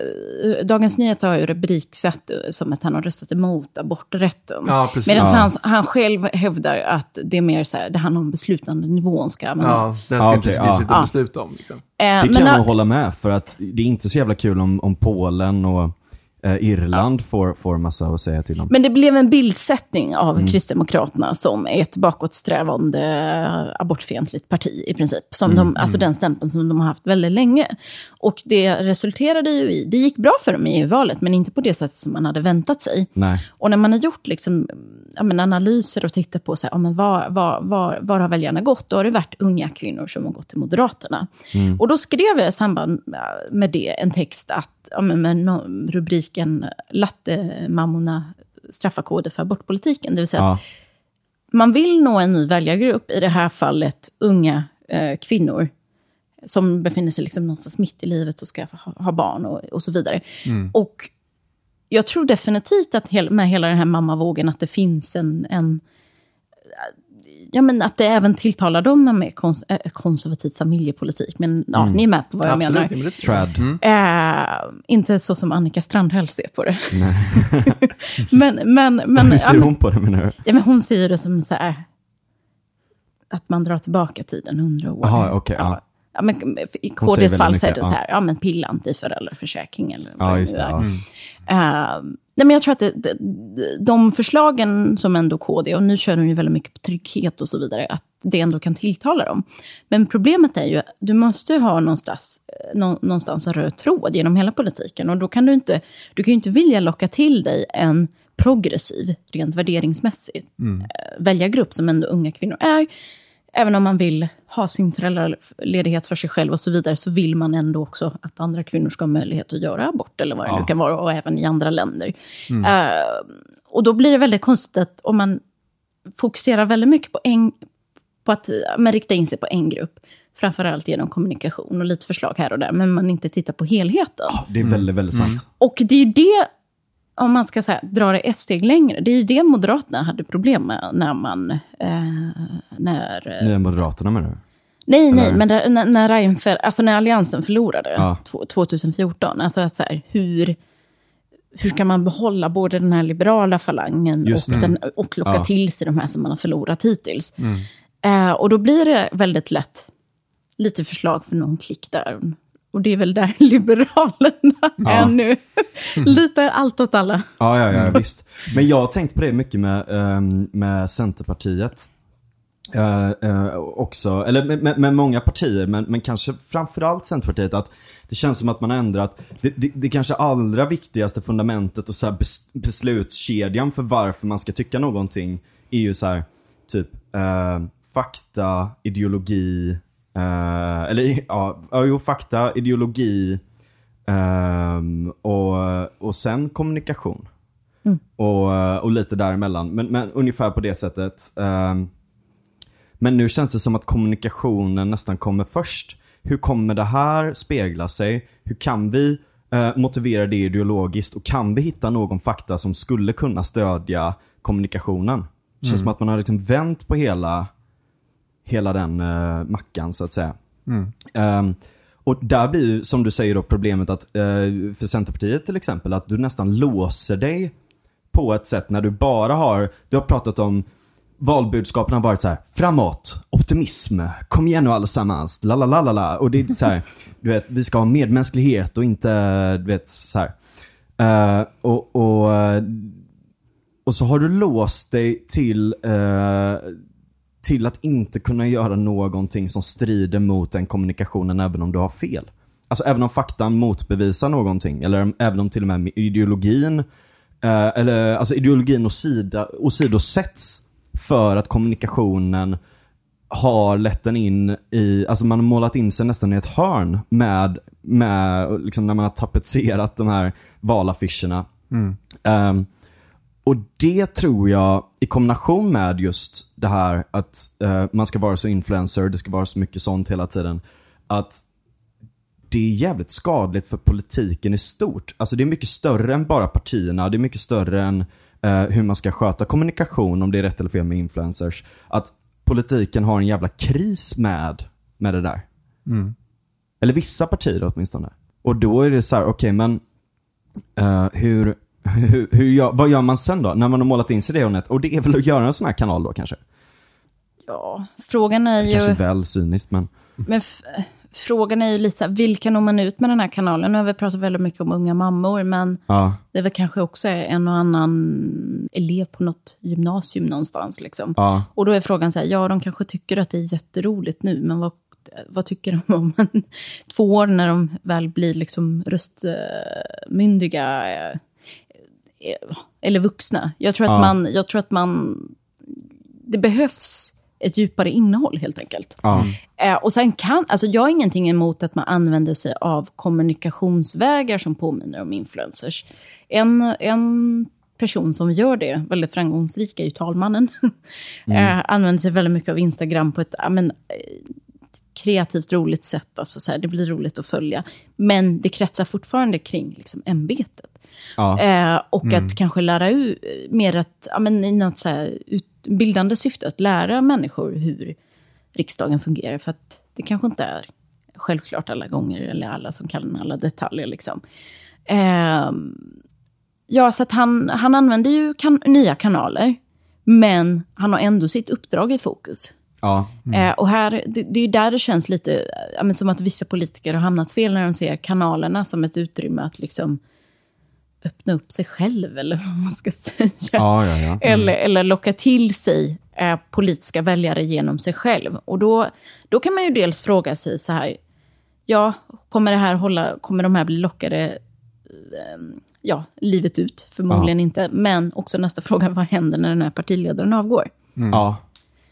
Dagens Nyheter har ju rubriksatt eh, som att han har röstat emot aborträtten. Ja, precis. Medan Ja. han, han själv hävdar att det är mer så här, det handlar om beslutande nivån ska man Ja, den ska inte okej, vi sitta och Ja. besluta om. Liksom. Eh, Det men kan jag när- nog hålla med för att det är inte så jävla kul om, om Polen och eh, Irland får, får massa att säga till om. Men det blev en bildsättning av Kristdemokraterna som ett bakåtsträvande abortfientligt parti i princip. Som de, Alltså den stämpeln som de har haft väldigt länge. Och det resulterade ju i, det gick bra för dem i EU-valet, men inte på det sättet som man hade väntat sig. Nej. Och när man har gjort liksom, ja, men analyser och tittat på så här, ja, men var, var, var, var har väljarna gått, då har det varit unga kvinnor som har gått till Moderaterna. Och då skrev jag i samband med det en text att, ja, men med no- Latte-mammorna straffar koder för abortpolitiken. Det vill säga att Ja. man vill nå en ny väljargrupp, i det här fallet unga eh, kvinnor som befinner sig liksom någonstans mitt i livet och ska ha, ha barn och, och så vidare. Och jag tror definitivt att hel, med hela den här mammavågen att det finns en, en Ja, men att det även tilltalar dem med kons, eh, konservativ familjepolitik. Men ja, ni är med på vad jag menar. Absolut, men det tycker jag. Trad. Eh, inte så som Annika Strandhäll ser på det. men, men, men, Hur ja, ser hon på det menar du? Ja, men hon ser ju det som så här, att man drar tillbaka tiden hundra år. Jaha, okej, ja. Ja, men I KDs fall så är det så ja. här, ja men pilla inte i föräldraförsäkring eller Ja, vad just det. nu är. Eh, nej, men jag tror att det, det, de förslagen som ändå KD, och nu kör de ju väldigt mycket på trygghet och så vidare, att det ändå kan tilltala dem. Men problemet är ju att du måste ha någonstans, eh, nå, någonstans en röd tråd genom hela politiken. Och då kan du inte, du kan ju inte vilja locka till dig en progressiv, rent värderingsmässigt, eh, väljargrupp som ändå unga kvinnor är. Även om man vill ha sin föräldraledighet för sig själv och så vidare, så vill man ändå också att andra kvinnor ska ha möjlighet att göra abort, eller vad det nu kan vara, och även i andra länder. Eh, och då blir det väldigt konstigt att om man fokuserar väldigt mycket på, en, på att ja, men rikta in sig på en grupp, framförallt genom kommunikation och lite förslag här och där, men man inte tittar på helheten. Det är väldigt, väldigt sant. Och det är ju det, om man ska säga, dra det ett steg längre, det är ju det Moderaterna hade problem med när man... Eh, när, Nya Moderaterna menar du? nej, nej, eller? men där, när, när, Reinfeldt, alltså när Alliansen förlorade Ja. tw- 2014, alltså att så här, hur, hur ska man behålla både den här liberala falangen Just och, den, och locka Ja. till sig de här som man har förlorat hittills? Eh, och då blir det väldigt lätt lite förslag för någon klick där. Och det är väl där Liberalerna är nu. lite allt åt alla. Ja, ja, ja visst. Men jag har tänkt på det mycket med, ehm, med Centerpartiet. Eh, eh, också, eller med, med, med många partier, men, men kanske framförallt Centerpartiet, att det känns som att man har ändrat, det, det, det kanske allra viktigaste fundamentet och så här bes, beslutskedjan för varför man ska tycka någonting är ju så här, typ eh, fakta, ideologi, eh, eller ja, jo, fakta, ideologi ehm, och, och sen kommunikation. Och, och lite däremellan. Men, men ungefär på det sättet. ehm, men nu känns det som att kommunikationen nästan kommer först. Hur kommer det här spegla sig? Hur kan vi eh, motivera det ideologiskt? Och kan vi hitta någon fakta som skulle kunna stödja kommunikationen? Det känns som att man har liksom vänt på hela, hela den eh, mackan så att säga. Ehm, och där blir ju, som du säger då, problemet att eh, för Centerpartiet till exempel, att du nästan låser dig på ett sätt när du bara har, du har pratat om valbudskapen har varit så här: framåt, optimism, kom igen nu allesammans, la la la la la. Och det är så här, du vet, vi ska ha medmänsklighet och inte, du vet, så här. Eh, och, och, eh, och så har du låst dig till, eh, till att inte kunna göra någonting som strider mot den kommunikationen även om du har fel. Alltså även om faktan motbevisar någonting, eller även om till och med ideologin, eh, eller alltså ideologin åsida, åsidosätts för att kommunikationen har lett den in i, alltså man har målat in sig nästan i ett hörn med, med liksom när man har tapetserat de här valaffischerna. Ehm, och det tror jag, i kombination med just det här att eh, man ska vara så influencer, det ska vara så mycket sånt hela tiden. Att det är jävligt skadligt för politiken i stort. Alltså det är mycket större än bara partierna, det är mycket större än eh, hur man ska sköta kommunikation, om det är rätt eller fel med influencers. Att politiken har en jävla kris med, med det där. Eller vissa partier åtminstone. Och då är det så här, okej men eh, hur, hur, hur gör, vad gör man sen då? När man har målat in sig det hörnet? Och det är väl att göra en sån här kanal då kanske? Ja, frågan är ju... Kanske väl cyniskt men. Men frågan är ju lite så här, vilka når man ut med den här kanalen? Nu har vi pratat väldigt mycket om unga mammor, men Ja, det är väl kanske också en och annan elev på något gymnasium någonstans. Liksom. ja, Och då är frågan så här, ja, de kanske tycker att det är jätteroligt nu, men vad, vad tycker de om en, två år när de väl blir liksom röstmyndiga eller vuxna? Jag tror, att Ja. man, jag tror att man... Det behövs ett djupare innehåll, helt enkelt. ja. Eh, och sen kan, alltså jag har ingenting emot att man använder sig av kommunikationsvägar som påminner om influencers. En, en person som gör det, väldigt framgångsrik, är ju talmannen. eh, använder sig väldigt mycket av Instagram på ett men, eh, kreativt, roligt sätt. Alltså, så här, det blir roligt att följa. Men det kretsar fortfarande kring liksom, ämbetet. Ja. Eh, och att kanske lära ut mer att, ja, men i något så här utbildande syfte, att lära människor hur riksdagen fungerar. För att det kanske inte är självklart alla gånger, eller alla som kan alla detaljer. Liksom. Eh, ja, så att han, han använder ju kan, nya kanaler, men han har ändå sitt uppdrag i fokus. ja. Eh, och här, det, det är där det känns lite ja, som att vissa politiker har hamnat fel när de ser kanalerna som ett utrymme att liksom öppna upp sig själv, eller vad man ska säga. Ja, ja, ja. Eller, eller locka till sig eh, politiska väljare genom sig själv. Och då, då kan man ju dels fråga sig så här, ja, kommer, det här hålla, kommer de här bli lockade eh, ja, livet ut? Förmodligen inte. Men också nästa fråga, vad händer när den här partiledaren avgår? ja.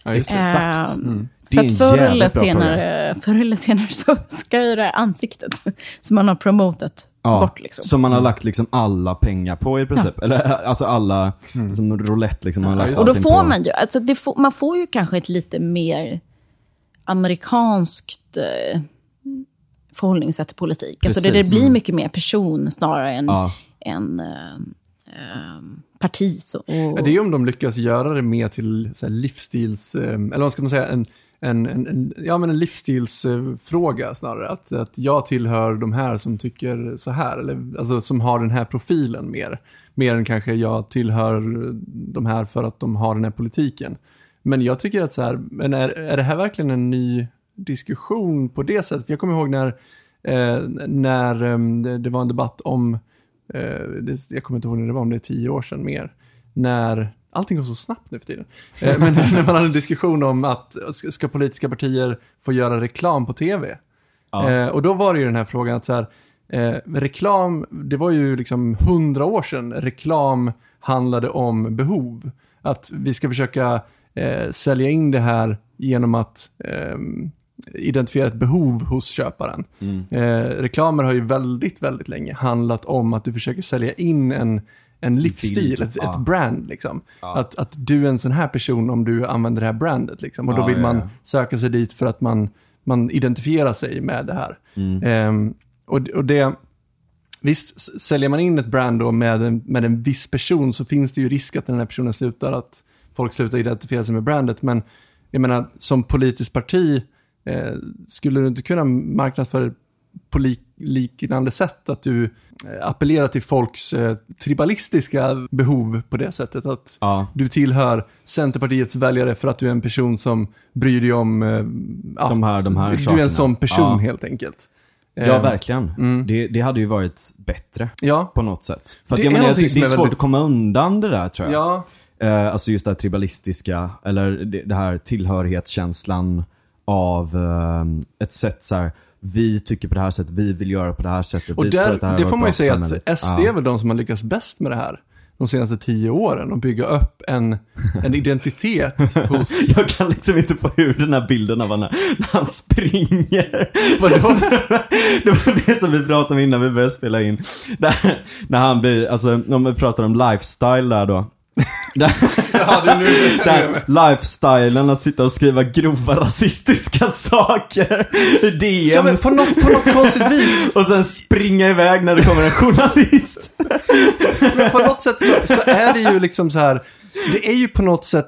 Ja, just det. Exakt. Ehm, För att förr eller, senare, förr eller senare så ska ju det här ansiktet som man har promotat Ja, bort. Liksom. som man har lagt liksom alla pengar på i princip. Eller alltså alla, som roulette liksom. Man har Ja, lagt Och då får på. man ju, alltså det får, man får ju kanske ett lite mer amerikanskt eh, förhållningssätt till politik. Alltså det, det blir mycket mer person snarare än, Ja. än eh, eh, parti. Så, och, Ja, det är ju om de lyckas göra det mer till så här, livsstils, eh, eller vad ska man säga, en, en, en, en, ja, men en livsstilsfråga snarare. Att, att jag tillhör de här som tycker så här, eller alltså som har den här profilen mer. Mer än kanske jag tillhör de här för att de har den här politiken. Men jag tycker att så här, men är, är det här verkligen en ny diskussion på det sättet? Jag kommer ihåg när, eh, när eh, det, det var en debatt om Eh, det, jag kommer inte ihåg när det var, om det är tio år sedan mer. När, allting går så snabbt nu för tiden. Eh, men när man hade en diskussion om att ska, ska politiska partier få göra reklam på tv? Ja. Eh, och då var det ju den här frågan att så här, eh, reklam, det var ju liksom hundra år sedan reklam handlade om behov. Att vi ska försöka eh, sälja in det här genom att ehm, identifiera ett behov hos köparen. Mm. Reklamer har ju väldigt, väldigt länge handlat om att du försöker sälja in en, en livsstil, ett, ja. ett brand. Liksom. Ja. Att, att du är en sån här person om du använder det här brandet. Liksom. Och då vill man söka sig dit för att man, man identifierar sig med det här. Mm. Ehm, och, och det, visst, säljer man in ett brand då med en, med en viss person så finns det ju risk att den här personen slutar, att folk slutar identifiera sig med brandet. Men jag menar, som politiskt parti eh, skulle du inte kunna marknadsföra på lik, liknande sätt att du eh, appellerar till folks eh, tribalistiska behov på det sättet att Ja. du tillhör Centerpartiets väljare för att du är en person som bryr dig om eh, De här- de här Du är sakerna. en sån person Ja. helt enkelt. Ja, Eh, verkligen. mm. Det, det hade ju varit bättre Ja, på något sätt. För att Det jag är menar, någonting det, är är svårt väldigt- att komma undan det där tror jag. ja. Eh, alltså just det här tribalistiska, eller det, det här tillhörighetskänslan av eh, ett sätt så här. Vi tycker på det här sättet, vi vill göra på det här sättet. Och där, det var får man ju säga att SD Ja. är väl de som har lyckats bäst med det här de senaste tio åren och bygga upp en, en identitet hos... Jag kan liksom inte få ur den här bilden av när, när han springer. Vadå? det var det som vi pratade om innan vi började spela in. Där, när han blir, alltså om vi pratar om lifestyle där då. Där, Ja, det är nu det där, lifestylen att sitta och skriva grova rasistiska saker i DMs. Ja, men på något, på något konstigt vis. Och sen springa iväg när det kommer en journalist. Men på något sätt så, så är det ju liksom så här, det är ju på något sätt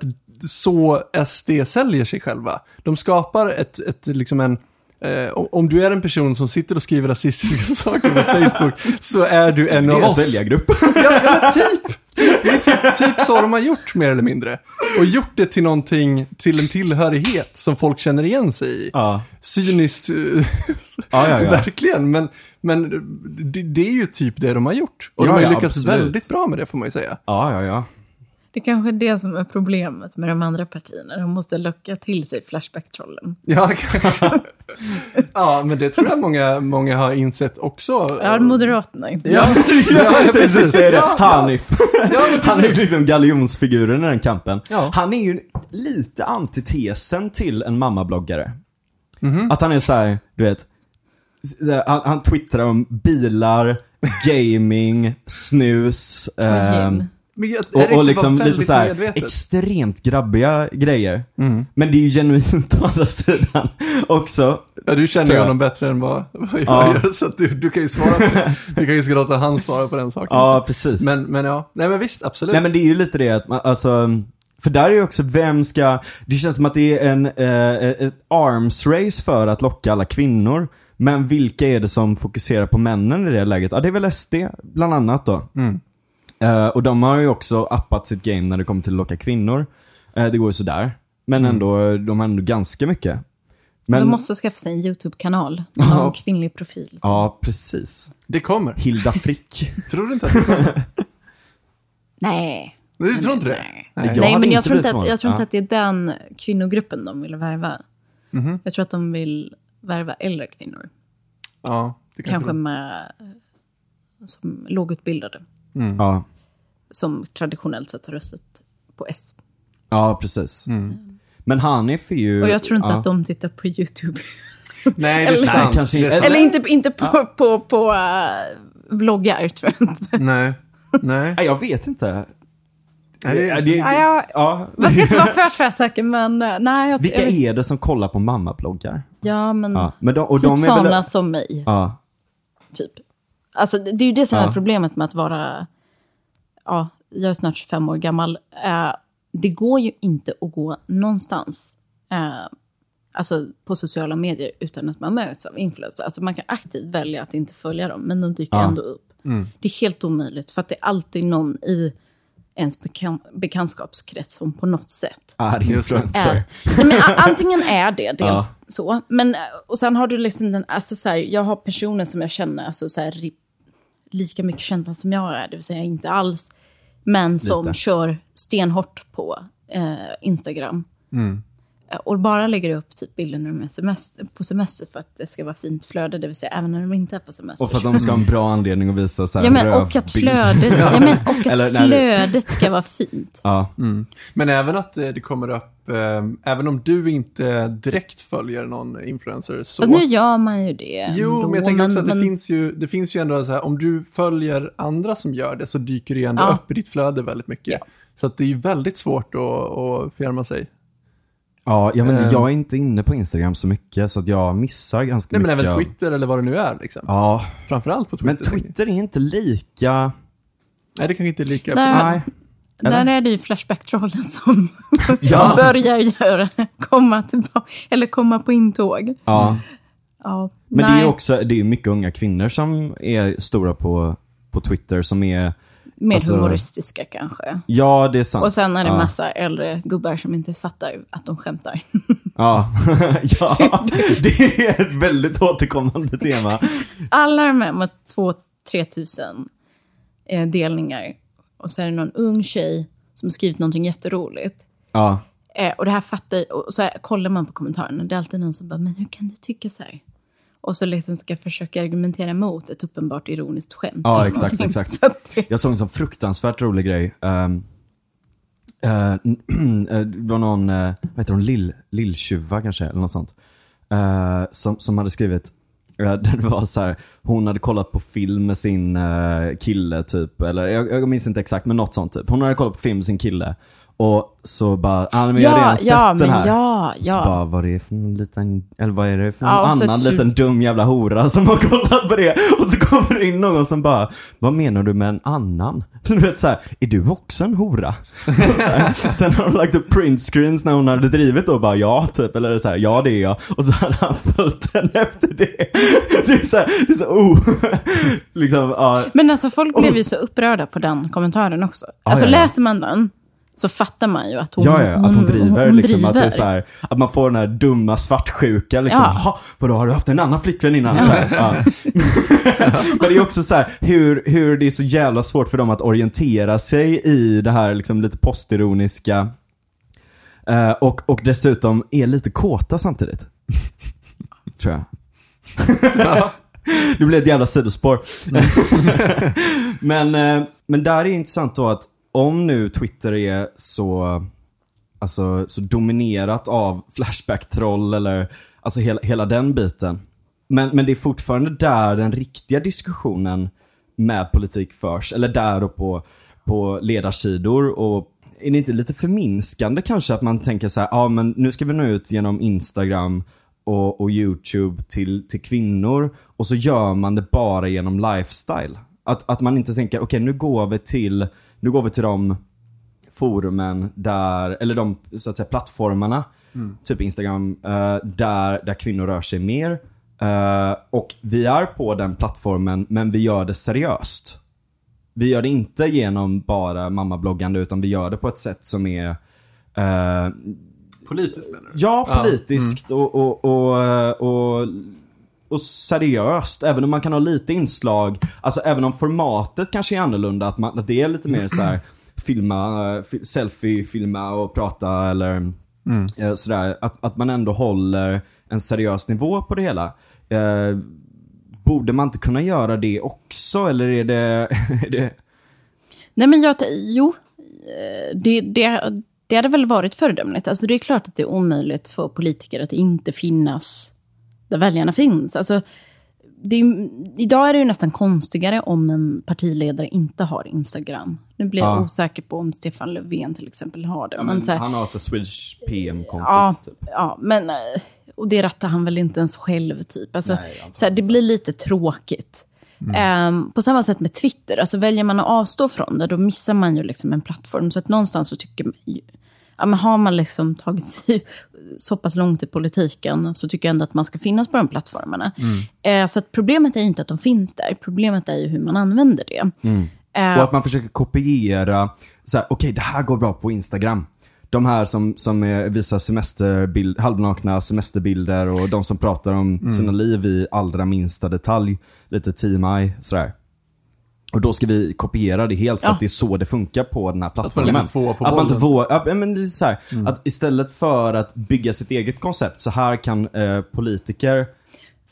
så SD säljer sig själva. De skapar ett, ett liksom en, Eh, om, du är en person som sitter och skriver rasistiska saker på Facebook så är du en av oss. väljargrupp. Ja, ja typ, typ. Det är typ, typ så de har gjort mer eller mindre. Och gjort det till någonting, till en tillhörighet som folk känner igen sig i. ja. Cyniskt, eh, Ja, ja, ja. verkligen. Men, men det, det är ju typ det de har gjort. Och Ja, de har ju ja, lyckats absolut. väldigt bra med det får man ju säga. ja, ja, ja. Det kanske är det som är problemet med de andra partierna. De måste locka till sig Flashback-trollen. Ja, kanske. Ja, men det tror jag många, många har insett också. Ja, Moderaterna inte. Ja, ja, Jag tänkte säga det. Hanif. Han är ju liksom galjonsfiguren i den kampen. Ja. Han är ju lite antitesen till en mammabloggare. Mhm. Att han är så här, du vet, han, han twittrar om bilar, gaming, snus. Jag, och, och liksom lite väldigt så här medvetet. extremt grabbiga grejer. Mm. Men det är ju genuint å andra sidan också. Ja, du känner ju honom bättre än vad, vad jag Ja. gör, så du, du kan ju svara på det. Du kan ju låta han svara på den saken. Ja, precis. Men, men ja, nej men visst, absolut. Nej men det är ju lite det att man, alltså, för där är ju också vem ska, det känns som att det är en, eh, ett arms race för att locka alla kvinnor. Men vilka är det som fokuserar på männen i det läget? Ja det är väl SD bland annat då. Mm. Eh, och de har ju också appat sitt game när det kommer till att locka kvinnor. Eh, det går ju sådär. Men ändå, de har ändå ganska mycket. Men, De måste skaffa sig en YouTube-kanal. Ja. Någon kvinnlig profil. Ja, precis. Det kommer. Hilda Frick. Tror du inte att det kommer? Nej. Nej, du tror inte det? Nej, Nej. Jag Nej hade men jag tror, inte att, jag tror inte att det är den kvinnogruppen de vill värva. Mhm. Jag tror att de vill värva äldre kvinnor. Ja, det kanske. Kanske med som lågutbildade. Mm. Ja, Som traditionellt sett har röstat på S. ja precis. Mm. Men Hanif är ju... Och jag tror inte ja. att de tittar på YouTube. Nej, det är Eller- sant. Nej, kanske det är sant. Eller inte, inte på, på, på uh, vloggar, tror jag inte. Nej. Nej. Nej, jag vet inte. Nej, det, Ja, är, det, Ja, jag- ja. Man ska inte vara för tvärsäker, men eh, nej. Jag, Vilka jag är det som kollar på mammabloggar? Ja, men Ja. Men de, och typ de är sådana väl... som mig. Ja. Typ. Alltså, det det är ju det som Ja. är problemet med att vara... Ja, jag är snart 25 år gammal. Eh, det går ju inte att gå någonstans eh, alltså på sociala medier utan att man möts av influencers. Alltså man kan aktivt välja att inte följa dem, men de dyker Ja. ändå upp. Det är helt omöjligt, för att det är alltid någon i ens bekan bekantskapskrets som på något sätt Är influencer. är, nej, antingen är det dels Ja. så, men, och sen har du liksom den, alltså så här, jag har personer som jag känner, alltså så här, lika mycket kända som jag är, det vill säga inte alls, men som Lite. kör stenhårt på eh, Instagram. Mm. Och bara lägger upp typ bilder när de är semester, på semester för att det ska vara fint flöde, det vill säga även när de inte är på semester. Och för att de ska ha en bra anledning att visa så här ja, men, och att flödet, ja, men, och att Eller flödet ska vara fint. Ja. Mm. Men även att eh, det kommer upp, eh, även om du inte direkt följer någon influencer så... Och nu gör man ju det Jo, ändå, men jag tänker också att det, men- finns ju, det finns ju ändå så här, om du följer andra som gör det så dyker det ju ändå Ja. upp i ditt flöde väldigt mycket. Ja. Så att det är ju väldigt svårt att, att fjärma sig. Ja, ja men Ehm. jag är inte inne på Instagram så mycket så att jag missar ganska Nej men mycket. även Twitter eller vad det nu är liksom. Ja, Framförallt på Twitter. men. Twitter är inte lika... Nej, det kanske inte är lika... Där- Nej. Där är det ju Flashback-trollen som Ja. börjar göra, komma tillbaka, eller komma på intåg. Ja. Ja, Men nej, det är också, det är mycket unga kvinnor som är stora på, på Twitter som är, mer alltså- humoristiska kanske. ja det är sant. Och sen är det ja. massa äldre gubbar som inte fattar att de skämtar. Ja. ja, det är ett väldigt återkommande tema. Alla de här med två, tre tusen eh, delningar. Och så är det någon ung tjej som har skrivit någonting jätteroligt. Ja, Eh, och det här fattar och så här, kollar man på kommentarerna, det är alltid någon som bara, men hur kan du tycka så här? Och så liksom ska försöka argumentera emot ett uppenbart ironiskt skämt. Ja, exakt, exakt. Så det, jag såg en sån fruktansvärt rolig grej. Um, det var någon, uh, vad heter hon, Lill, Lilltjuva kanske, eller något sånt. Eh, som, som hade skrivit, uh, det var så här, hon hade kollat på film med sin kille typ, eller jag, jag minns inte exakt men något sånt typ. Hon hade kollat på film med sin kille Och så bara, ah, men jag har Ja, redan sett ja, den här. ja, Så ja. bara, vad är det för någon liten, eller vad är det för någon Ja, så annan tror- liten dum jävla hora som har kollat på det? Och så kommer det in någon som bara, vad menar du med en annan? Du vet såhär, är du också en hora? Så Sen har de lagt upp printscreens när hon hade drivit och bara, ja typ, eller så här, ja det är jag. Och så hade han följt henne efter det. Det är såhär, det är så, oh. liksom, ja. Men alltså folk blev ju så upprörda på den kommentaren också. Alltså ja, ja. läser man den så fattar man ju att hon, Ja, ja, att hon driver hon liksom. Att, det är driver. så här, att man får den här dumma svartsjuka liksom. Ja. Vadå har du haft en annan flickvän innan? Så här, ja. Men det är också så här, hur, hur det är så jävla svårt för dem att orientera sig i det här liksom lite postironiska. Eh, och, och dessutom är lite kåta samtidigt. Tror jag. Det blir ett jävla sidospår. men, eh, men där är det intressant då att om nu Twitter är så, alltså, så dominerat av Flashback-troll eller alltså hela, hela den biten. Men, men det är fortfarande där den riktiga diskussionen med politik förs. Eller där och på, på ledarsidor. Och är det inte lite förminskande kanske att man tänker så här, ja men nu ska vi nå ut genom Instagram och, och YouTube till, till kvinnor och så gör man det bara genom lifestyle. Att, att man inte tänker, okej nu går vi till, nu går vi till de forumen där, eller de så att säga plattformarna, typ Instagram, eh, där, där kvinnor rör sig mer. Eh, och vi är på den plattformen men vi gör det seriöst. Vi gör det inte genom bara mammabloggande utan vi gör det på ett sätt som är eh, Politiskt menar du? Ja, Ja, politiskt och, och, och, och, och seriöst. Även om man kan ha lite inslag, alltså även om formatet kanske är annorlunda, att, man, att det är lite mer så här filma, eh, fi- selfie, filma och prata eller eh, sådär. Att, att man ändå håller en seriös nivå på det hela. Eh, borde man inte kunna göra det också eller är det, är det Nej, men jag, jo, eh, det, det, det hade väl varit föredömligt. Alltså, det är klart att det är omöjligt för politiker att inte finnas där väljarna finns. Alltså, är, idag är det ju nästan konstigare om en partiledare inte har Instagram. Nu blir jag Ja. osäker på om Stefan Löfven till exempel har det. ja, men men, här, han har så Swedish PM-kontot Ja, typ. ja, men... eh, Och det rattar han väl inte ens själv, typ. Alltså, Nej, så här, det blir lite tråkigt. Ehm, på samma sätt med Twitter. Alltså, väljer man att avstå från det, då missar man ju liksom en plattform. Så att någonstans så tycker man... Ja, men har man liksom tagit sig så pass långt i politiken så tycker jag ändå att man ska finnas på de plattformarna. Eh, så att problemet är ju inte att de finns där. Problemet är ju hur man använder det. Eh, Och att man försöker kopiera, så här, okej det här går bra på Instagram. De här som, som är, visar semesterbild, halvnakna semesterbilder och de som pratar om sina liv i allra minsta detalj. Lite TMI, sådär. Och då ska vi kopiera det helt för Ja. att det är så det funkar på den här Att man plattformen. på att man inte vågar, ja, men det är så här, att istället för att bygga sitt eget koncept, så här kan eh, politiker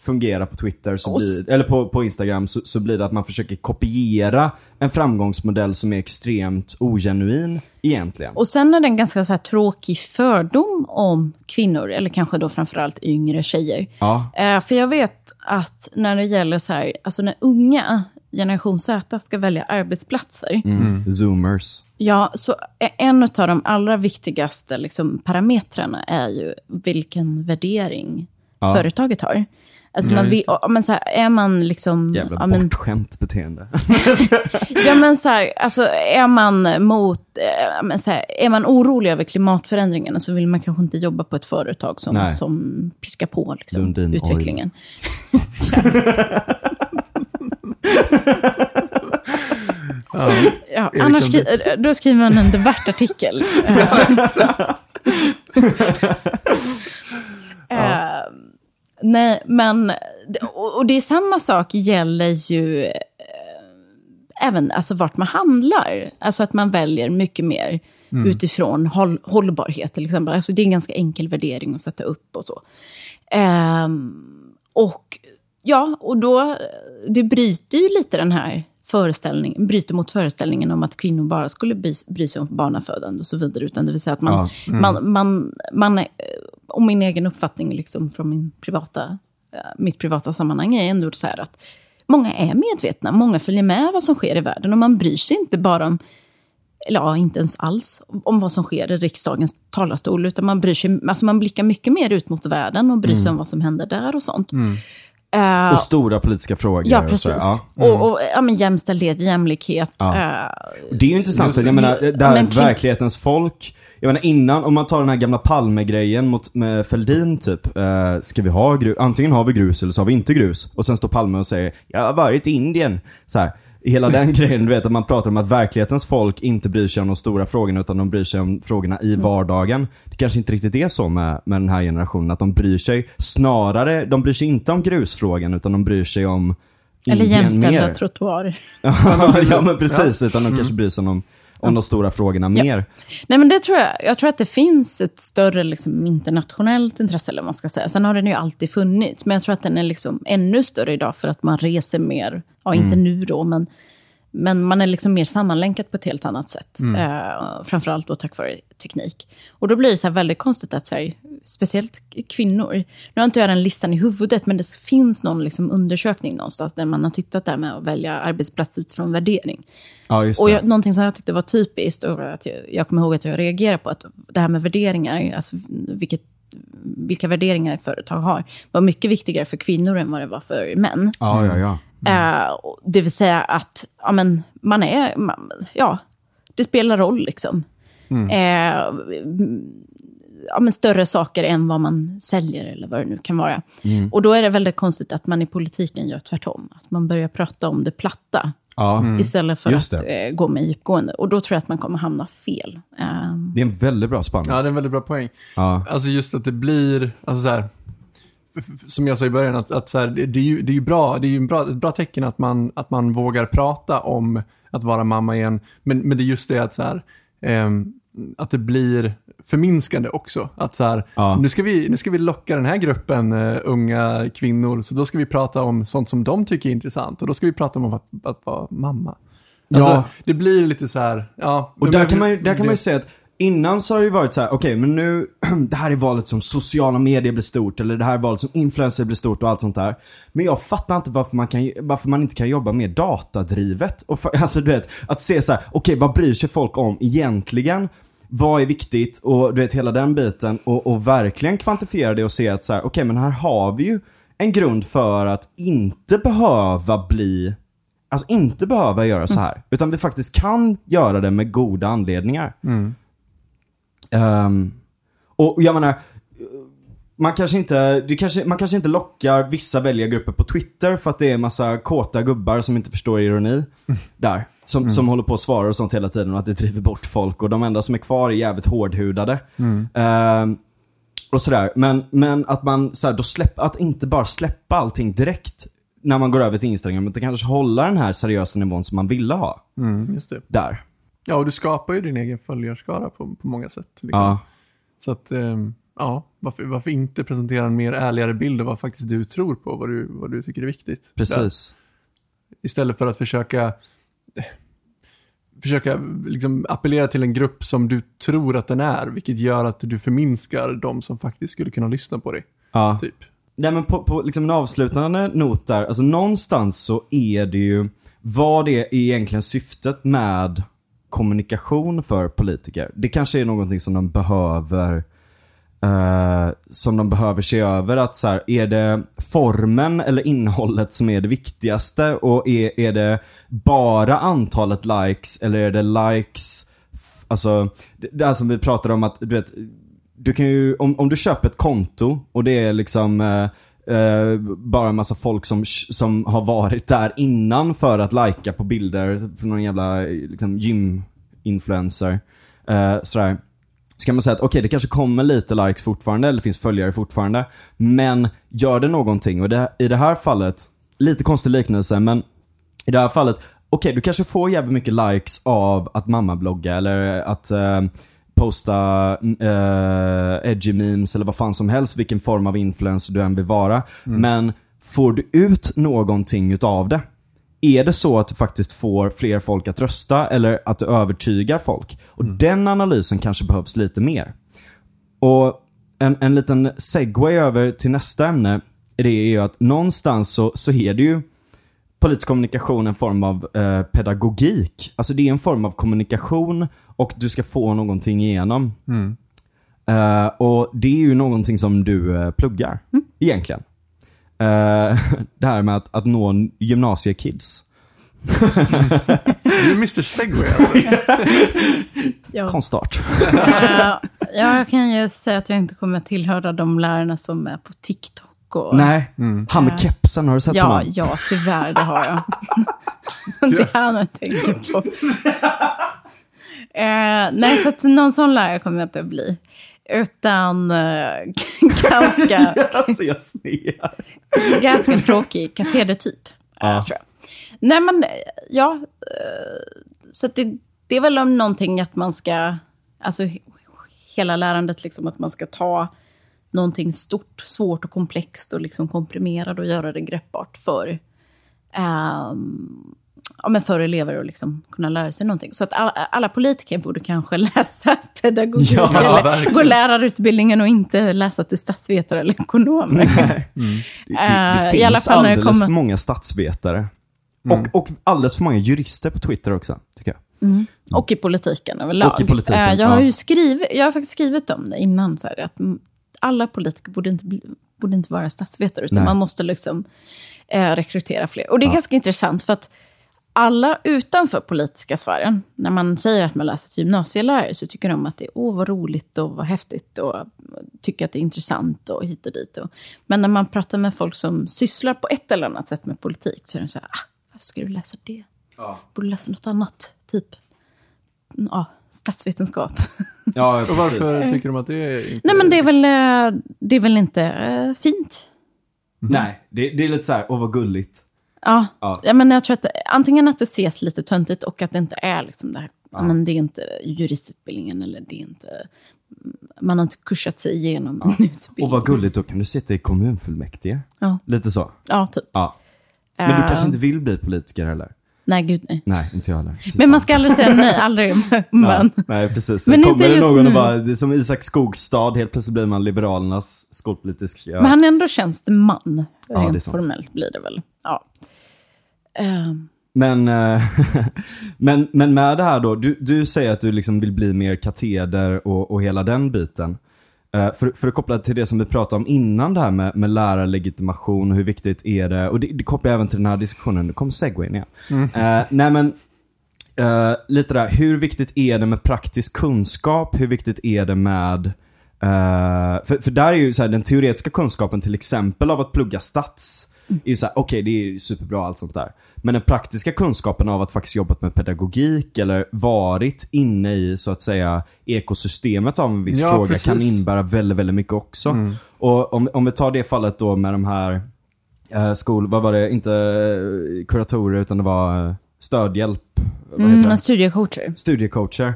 fungera på Twitter, så blir, eller på, på Instagram, så, så blir det att man försöker kopiera en framgångsmodell som är extremt ogenuin egentligen. Och sen är det en ganska så här tråkig fördom om kvinnor, eller kanske då framförallt yngre tjejer. Ja. Eh, för jag vet att när det gäller så här, alltså när unga generation Z ska välja arbetsplatser, Mm. Zoomers. ja, så är en av de allra viktigaste liksom, parametrarna är ju vilken värdering Ja. företaget har. Alltså man vill, ja, men så här, är man liksom... Jävla ja, men, bortskämt beteende. Ja, men så här, alltså är man mot, eh, men så här, är man orolig över klimatförändringarna så vill man kanske inte jobba på ett företag som, Nej. som piskar på liksom, Lundin utvecklingen. ja, Erik annars skri- eh, då skriver man en debattartikel. Eh, nej, men, och, det är samma sak gäller ju eh, även alltså, vart man handlar. Alltså att man väljer mycket mer utifrån håll, hållbarhet till exempel. Alltså, det är en ganska enkel värdering att sätta upp och så. Ehm, och ja, och då, det bryter ju lite den här föreställningen, bryter mot föreställningen om att kvinnor bara skulle bry, bry sig om barnafödande och så vidare. Utan det vill säga att man, Ja. man, man, man eh, och min egen uppfattning liksom från min privata, eh, mitt privata sammanhang är ändå så här att många är medvetna, många följer med vad som sker i världen och man bryr sig inte bara om eller ja, inte ens alls, om vad som sker i riksdagens talarstol. Utan man, bryr sig, alltså man blickar mycket mer ut mot världen och bryr sig om vad som händer där och sånt. Eh, Och stora politiska frågor. ja, och precis. så, ja. Och, och ja, men jämställdhet, jämlikhet. Ja. eh, Det är ju intressant, det. jag menar, Ja, där men kling- verklighetens folk, jag menar innan, om man tar den här gamla Palme-grejen mot med Fälldin typ, eh, ska vi ha grus, antingen har vi grus eller så har vi inte grus. Och sen står Palme och säger, jag har varit i Indien. Så här. Hela den grejen, du vet att man pratar om att verklighetens folk inte bryr sig om de stora frågorna utan de bryr sig om frågorna i Mm. vardagen. Det kanske inte riktigt är så med, med den här generationen, att de bryr sig snarare, de bryr sig inte om grusfrågan utan de bryr sig om eller jämställda mer. trottoarer. ja men precis, utan de kanske bryr sig om, om de stora frågorna mer. Nej, men det tror jag. Jag tror att det finns ett större liksom, internationellt intresse, eller man ska säga. Sen har den ju alltid funnits, men jag tror att den är liksom ännu större idag för att man reser mer. Ja, inte nu då, men, men man är liksom mer sammanlänkat på ett helt annat sätt. Eh, framförallt då tack vare teknik. Och då blir det så väldigt konstigt att, så här, speciellt kvinnor, nu har inte jag den listan i huvudet, men det finns någon liksom undersökning någonstans där man har tittat där med att välja arbetsplats utifrån värdering. Ja. Och jag, någonting som jag tyckte var typiskt, och att jag, jag kommer ihåg att jag reagerade på, att det här med värderingar, alltså vilket, vilka värderingar företag har, var mycket viktigare för kvinnor än vad det var för män. Ja, ja, ja. Eh, och det vill säga att ja, men, man är, man, ja, det spelar roll liksom. Eh, ja, men större saker än vad man säljer eller vad det nu kan vara. Och då är det väldigt konstigt att man i politiken gör tvärtom. Att man börjar prata om det platta ja. istället för Just att eh, gå med djupgående. Och då tror jag att man kommer hamna fel. Eh, Det är en väldigt bra spaning. Ja, det är en väldigt bra poäng. Ja. Alltså just att det blir, alltså så här, som jag sa i början, att, att så här, det, är ju, det är ju bra, det är ju bra, ett bra tecken att man, att man vågar prata om att vara mamma igen. Men, men det är just det att så här, ehm, att det blir förminskande också. Att så här, Ja. nu, ska vi, nu ska vi locka den här gruppen eh, unga kvinnor, så då ska vi prata om sånt som de tycker är intressant. Och då ska vi prata om att, att vara mamma. Alltså, Ja. Det blir lite så här, ja. Och där kan, man, där kan man ju säga att innan så har det ju varit så här: okej men nu, det här är valet som sociala medier blir stort, eller det här är valet som influencer blir stort och allt sånt där. Men jag fattar inte varför man, kan, varför man inte kan jobba mer datadrivet. Och för, alltså du vet, att se så här: okej vad bryr sig folk om egentligen? Vad är viktigt? Och du vet hela den biten. Och, och verkligen kvantifiera det och se att så här, okej men här har vi ju en grund för att inte behöva bli Alltså inte behöva göra så här. Utan vi faktiskt kan göra det med goda anledningar. Ehm, och jag menar, man kanske inte, det kanske, man kanske inte lockar vissa väljargrupper på Twitter för att det är en massa kåta gubbar som inte förstår ironi. Där. Som, som håller på och svarar och sånt hela tiden och att det driver bort folk. Och de enda som är kvar är jävligt hårdhudade. Ehm, och sådär. Men, men att man, så här, då släpp, att inte bara släppa allting direkt när man går över till Instagram. Utan kanske hålla den här seriösa nivån som man ville ha. Mm, just det. Där. Ja, och du skapar ju din egen följarskara på, på många sätt. Liksom. Ja. Så att, ehm, ja, varför, varför inte presentera en mer ärligare bild av vad faktiskt du tror på, vad du, vad du tycker är viktigt. Där. Precis. Istället för att försöka försöka liksom appellera till en grupp som du tror att den är, vilket gör att du förminskar de som faktiskt skulle kunna lyssna på dig. Ja. Typ. Nej men på, på liksom en avslutande not där, alltså någonstans så är det ju vad det är egentligen syftet med kommunikation för politiker. Det kanske är någonting som de behöver eh, som de behöver se över. Att så här, är det formen eller innehållet som är det viktigaste? Och är, är det bara antalet likes eller är det likes Alltså, det, det här som vi pratade om att, du vet, du kan ju, om, om du köper ett konto och det är liksom eh, Eh, bara en massa folk som, som har varit där innan för att lajka på bilder på någon jävla liksom, gym-influencer. Uh, sådär. Så kan man säga att okej, det kanske kommer lite likes fortfarande, eller finns följare fortfarande. Men gör det någonting? Och det, i det här fallet, lite konstig liknelse, men i det här fallet, okej du kanske får jävligt mycket likes av att mamma blogga eller att uh, posta eh, edgy memes eller vad fan som helst, vilken form av influencer du än vill vara. Men får du ut någonting utav det? Är det så att du faktiskt får fler folk att rösta eller att du övertygar folk? Och den analysen kanske behövs lite mer. Och en, en liten segway över till nästa ämne, det är ju att någonstans så, så är det ju politisk kommunikation en form av eh, pedagogik. Alltså det är en form av kommunikation och du ska få någonting igenom. Eh, och det är ju någonting som du eh, pluggar, egentligen. Eh, det här med att, att nå gymnasiekids. Du är Mr Segway alltså. Konstart. Ja, jag kan ju säga att jag inte kommer att tillhöra de lärarna som är på TikTok. Och, Nej, han med kepsen, har du sett Ja, honom? ja, tyvärr, det har jag. det är han jag tänker på. Eh, nej, så att någon sån lärare kommer jag inte att bli. Utan eh, ganska, ganska tråkig katedertyp. Ja. Ja. Tror jag. Nej, men eh, ja. eh, Så att det, det är väl om någonting att man ska... Alltså he- hela lärandet, liksom att man ska ta någonting stort, svårt och komplext och liksom komprimera det och göra det greppbart för, ehm, ja, men för elever att liksom kunna lära sig någonting. Så att alla, alla politiker borde kanske läsa pedagogik Ja, eller verkligen. gå lärarutbildningen och inte läsa till statsvetare eller ekonomer. Det, Eh, det i alla finns fall det alldeles kommer- för många statsvetare. Och, och alldeles för många jurister på Twitter också, tycker jag. Och i politiken överlag. Och i politiken, Eh, jag, har ja. ju skrivit, jag har faktiskt skrivit om det innan, så här, att mm, alla politiker borde inte, bli, borde inte vara statsvetare, utan Nej. man måste liksom, eh, rekrytera fler. Och det är ganska intressant, för att alla utanför politiska sfären, när man säger att man läser till gymnasielärare, så tycker de att det är åh, vad roligt och vad häftigt och tycker att det är intressant och hit och dit. Och, men när man pratar med folk som sysslar på ett eller annat sätt med politik, så är de så här, ah, varför ska du läsa det? Borde läsa något annat, typ ja, statsvetenskap. Ja, Och varför tycker de att det är inte... Nej, men det är väl, eh, det är väl inte eh, fint? Nej, det, det är lite så här, åh vad gulligt. Ja. Ja. ja. men jag tror att antingen att det ses lite töntigt och att det inte är liksom det här, ja. men det är inte juristutbildningen eller det är inte, man har inte kursat sig igenom en utbildning. Och vad gulligt, då kan du sitta i kommunfullmäktige. Ja, Lite så. ja typ. Ja. Men du kanske inte vill bli politiker heller? Nej, gud nej. Nej, inte jag heller. Men man ska aldrig säga nej, aldrig. Men, Ja, nej, precis. Men inte kommer det just någon nu. och bara, det är som Isak Skogstad, helt plötsligt blir man Liberalernas skolpolitiska... men han är ändå tjänsteman. det är Rent formellt blir det väl. Ja. Eh, Men, eh, men, men med det här då, du, du säger att du liksom vill bli mer kateder och, och hela den biten. Eh, för, för att koppla till det som vi pratade om innan det här med, med lärarlegitimation och hur viktigt är det, och det, det kopplar även till den här diskussionen, nu kommer segwayn igen. Eh, nej men, eh, lite där, hur viktigt är det med praktisk kunskap? Hur viktigt är det med eh, för, för där är ju så här, den teoretiska kunskapen till exempel av att plugga stats, är ju så här, okej det är superbra allt sånt där. Men den praktiska kunskapen av att faktiskt jobbat med pedagogik eller varit inne i så att säga ekosystemet av en viss Ja, fråga precis. kan innebära väldigt, väldigt mycket också. Och om, om vi tar det fallet då med de här eh, skol, vad var det, inte eh, kuratorer utan det var eh, stödhjälp. Mm, studiecoacher. studiecoacher.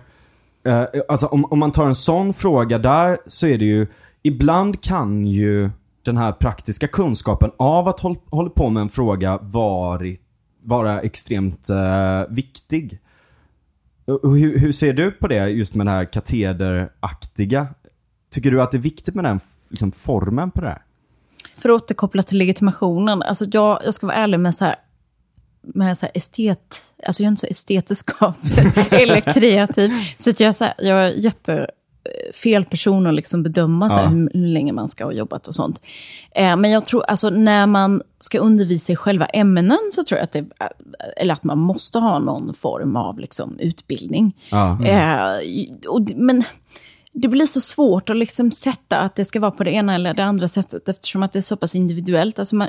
Eh, alltså om, om man tar en sån fråga där så är det ju, ibland kan ju den här praktiska kunskapen av att hålla hålla på med en fråga varit, vara extremt eh, viktig. Hur, hur ser du på det just med det här katederaktiga? Tycker du att det är viktigt med den liksom, formen på det här? För att återkoppla till legitimationen, alltså jag, jag ska vara ärlig med så här, med så här estet, alltså jag är inte så estetisk av eller kreativ. Så att jag, är så här, jag är jätte fel person att liksom bedöma så Ja. hur, hur länge man ska ha jobbat och sånt. Eh, men jag tror, alltså när man ska undervisa i själva ämnen så tror jag att det, eller att man måste ha någon form av liksom, utbildning. Ja. Eh, och, men det blir så svårt att liksom sätta att det ska vara på det ena eller det andra sättet eftersom att det är så pass individuellt. Alltså man,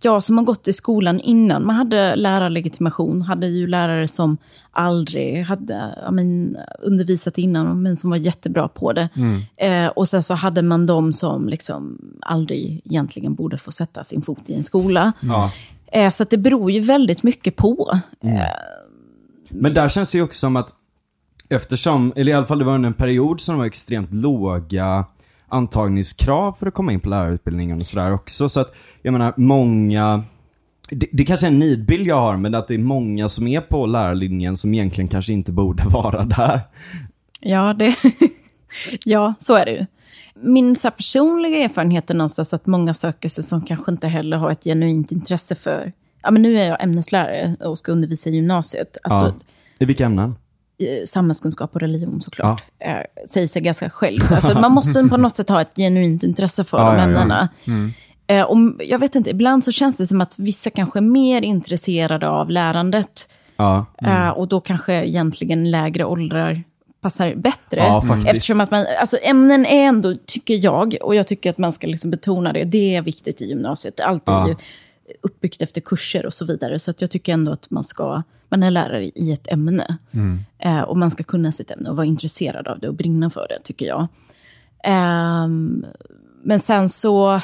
jag som har gått i skolan innan man hade lärarlegitimation hade ju lärare som aldrig hade ja, men, undervisat innan men som var jättebra på det. Eh, och sen så hade man de som liksom aldrig egentligen borde få sätta sin fot i en skola. Ja. Eh, så det beror ju väldigt mycket på. Men där känns det ju också som att eftersom, eller i alla fall det var under en period som det var extremt låga antagningskrav för att komma in på lärarutbildningen och sådär också. Så att jag menar många, det, det kanske är en nidbild jag har men att det är många som är på lärarlinjen som egentligen kanske inte borde vara där. Ja, det, ja, så är det ju. Min så personliga erfarenhet är någonstans att många söker sig som kanske inte heller har ett genuint intresse för ja, men nu är jag ämneslärare och ska undervisa i gymnasiet. Alltså, Ja. I vilka ämnen? Samhällskunskap och religion såklart. Eh, säger sig ganska själv. Alltså, man måste på något sätt ha ett genuint intresse för Ja, de ja, ja. ämnena. Eh, och jag vet inte, ibland så känns det som att vissa kanske är mer intresserade av lärandet. Ja. Eh, och då kanske egentligen lägre åldrar passar bättre. Ja. Eftersom att man, alltså ämnen är ändå, tycker jag, och jag tycker att man ska liksom betona det, det är viktigt i gymnasiet. Allt är Ja. ju uppbyggt efter kurser och så vidare. Så att jag tycker ändå att man ska, man är lärare i ett ämne. Eh, och man ska kunna sitt ämne och vara intresserad av det och brinna för det, tycker jag. Ehm, men sen så,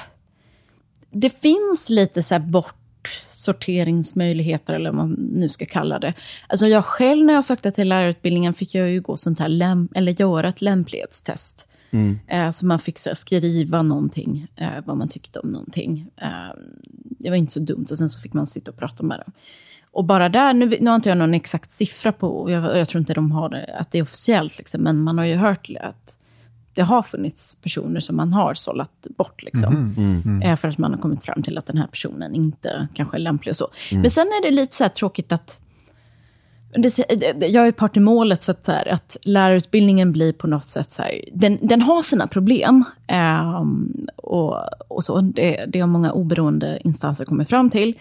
det finns lite så här bortsorteringsmöjligheter, eller vad man nu ska kalla det. Alltså jag själv när jag sökte till lärarutbildningen fick jag ju gå sånt här, läm- eller göra ett lämplighetstest. Eh, så man fick så här, skriva någonting, eh, vad man tyckte om någonting. Eh, det var inte så dumt, och sen så fick man sitta och prata med dem. Och bara där, nu, nu har inte jag någon exakt siffra på, och jag, jag tror inte de har det, att det är officiellt, liksom, men man har ju hört att det har funnits personer som man har sållat bort. Liksom, eh, för att man har kommit fram till att den här personen inte kanske är lämplig och så. Men sen är det lite så här tråkigt att jag är part i målet, så att, så här, att lärarutbildningen blir på något sätt så här, den, den har sina problem. ehm, och, och så, det, det har många oberoende instanser kommit fram till.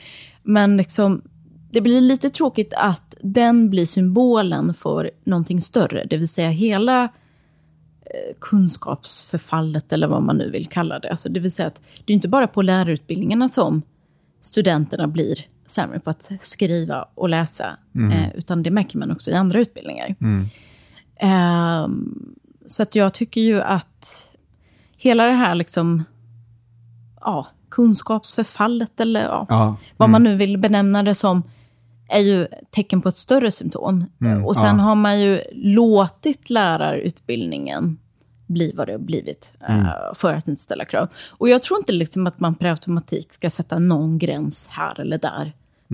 Men liksom, det blir lite tråkigt att den blir symbolen för någonting större. Det vill säga hela eh, kunskapsförfallet, eller vad man nu vill kalla det. Alltså, det vill säga att det är inte bara på lärarutbildningarna som studenterna blir sämre på att skriva och läsa, eh, utan det märker man också i andra utbildningar. Ehm, så att jag tycker ju att hela det här liksom, ja, kunskapsförfallet, eller ja, Ja. vad man nu vill benämna det som, är ju tecken på ett större symptom. och sen ja. har man ju låtit lärarutbildningen bli vad det har blivit, eh, för att inte ställa krav. Och jag tror inte liksom att man per automatik ska sätta någon gräns här eller där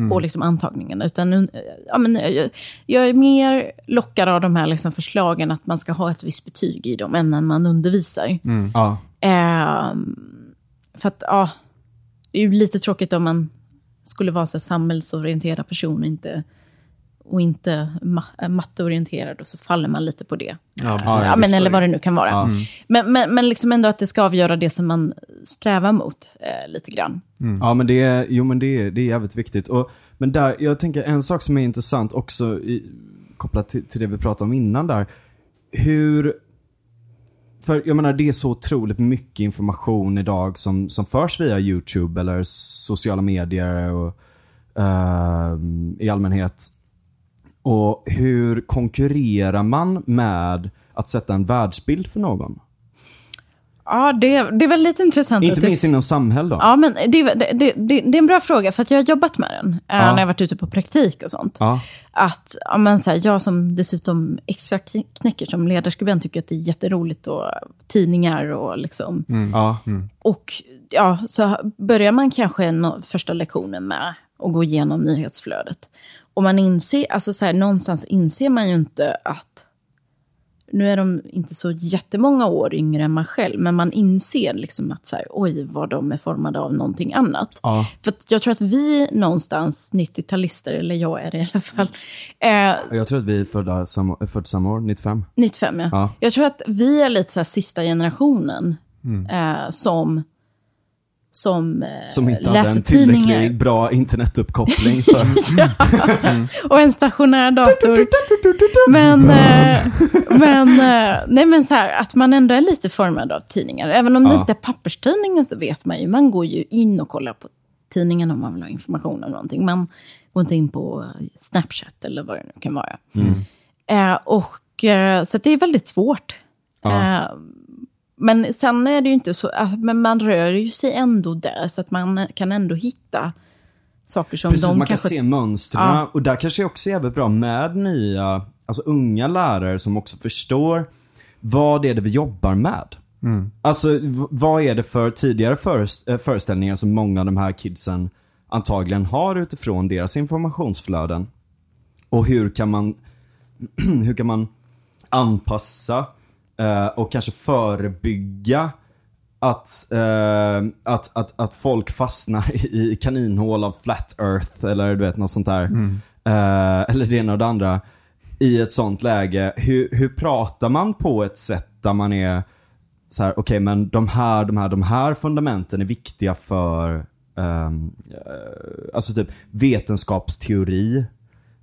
på liksom antagningen. Utan, eh, ja, men, jag, jag är mer lockad av de här liksom förslagen att man ska ha ett visst betyg i de ämnen man undervisar. Ja. Ehm, för att, ja, det är ju lite tråkigt om man skulle vara så samhällsorienterad person och inte, och inte ma- matteorienterad och så faller man lite på det. Ja, precis. Ja, men, eller vad det nu kan vara. Ja. Men, men, men liksom ändå att det ska avgöra det som man strävar mot eh, lite grann. Ja men det är, jo men det är, det är jävligt viktigt. Och, men där, jag tänker en sak som är intressant också i, kopplat till, till det vi pratade om innan där. Hur, för jag menar det är så otroligt mycket information idag som, som förs via YouTube eller sociala medier och ehm, i allmänhet. Och hur konkurrerar man med att sätta en världsbild för någon? Ja, det, det är väl lite intressant. Inte att det- minst inom samhälle då. Ja, men det, det, det, det, är en bra fråga, för att jag har jobbat med den eh, Ja. när jag har varit ute på praktik och sånt. Ja. Att ja, men så här, jag som dessutom extra kn- knäcker som ledarskribent tycker att det är jätteroligt och tidningar och liksom. Ja. Och ja, så börjar man kanske första lektionen med att gå igenom nyhetsflödet. Och man inser, alltså så här, någonstans inser man ju inte att nu är de inte så jättemånga år yngre än man själv, men man inser liksom att så här, oj, vad de är formade av någonting annat. Ja. För jag tror att vi någonstans, 90-talister, eller jag är det i alla fall, eh, Jag tror att vi är födda samma, är födda samma år, 95. 95 ja. Ja. Jag tror att vi är lite så sista generationen eh, som, som, eh, Som inte hade läser en tillräckligt tidningar. bra internetuppkoppling för... Och en stationär dator. men, eh, men, eh, nej men så här, att man ändå är lite formad av tidningar. Även om det Ja. inte är papperstidningen så vet man ju, man går ju in och kollar på tidningen om man vill ha information om någonting. Man går inte in på Snapchat eller vad det nu kan vara. Eh, och, så det är väldigt svårt. Ja. Eh, men sen är det ju inte så, eh, men man rör ju sig ändå där, så att man kan ändå hitta saker som Precis, de man kanske... kan se mönstren. Ja. Och där kanske också är jävligt bra med nya, alltså unga lärare som också förstår vad är det vi jobbar med. Alltså v- vad är det för tidigare eh, föreställningar som många av de här kidsen antagligen har utifrån deras informationsflöden. Och hur kan man, hur kan man anpassa eh, och kanske förebygga att, eh, att, att, att folk fastnar i kaninhål av flat earth eller du vet något sånt där. Eh, eller det ena och det andra. I ett sånt läge, hur, hur pratar man på ett sätt där man är så här, okej men de här, de här, de här fundamenten är viktiga för eh, alltså typ vetenskapsteori,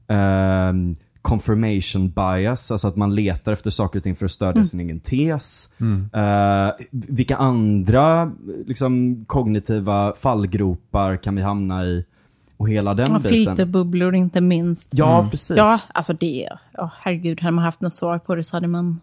ehm, confirmation bias, alltså att man letar efter saker och ting för att stödja sin egen tes. Eh, vilka andra liksom, kognitiva fallgropar kan vi hamna i? Och hela den Och biten. filterbubblor inte minst. Ja, precis. Ja, alltså det, ja, herregud, hade man haft något svar på det så hade man...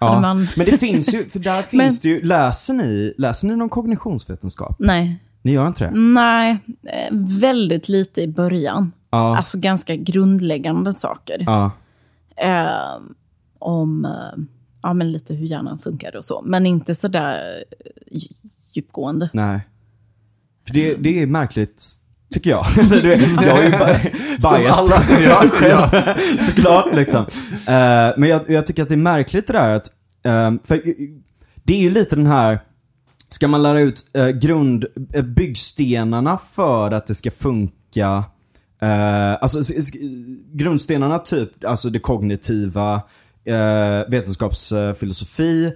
Ja. hade man- Men det finns ju, för där finns Men- det ju, läser ni, läser ni någon kognitionsvetenskap? Nej, Ni gör inte det? nej, eh, väldigt lite i början. Ja. Alltså ganska grundläggande saker. Ja. Eh, om eh, ja, men lite hur hjärnan funkar och så. Men inte sådär eh, djupgående. Nej. För det, det är märkligt, tycker jag. Du jag är ju bi- biased alla- ja, såklart liksom. Men jag, jag tycker att det är märkligt det där att, för det är ju lite den här, ska man lära ut uh, grund, eh, byggstenarna för att det ska funka Eh, alltså grundstenarna typ, alltså det kognitiva, uh, vetenskapsfilosofi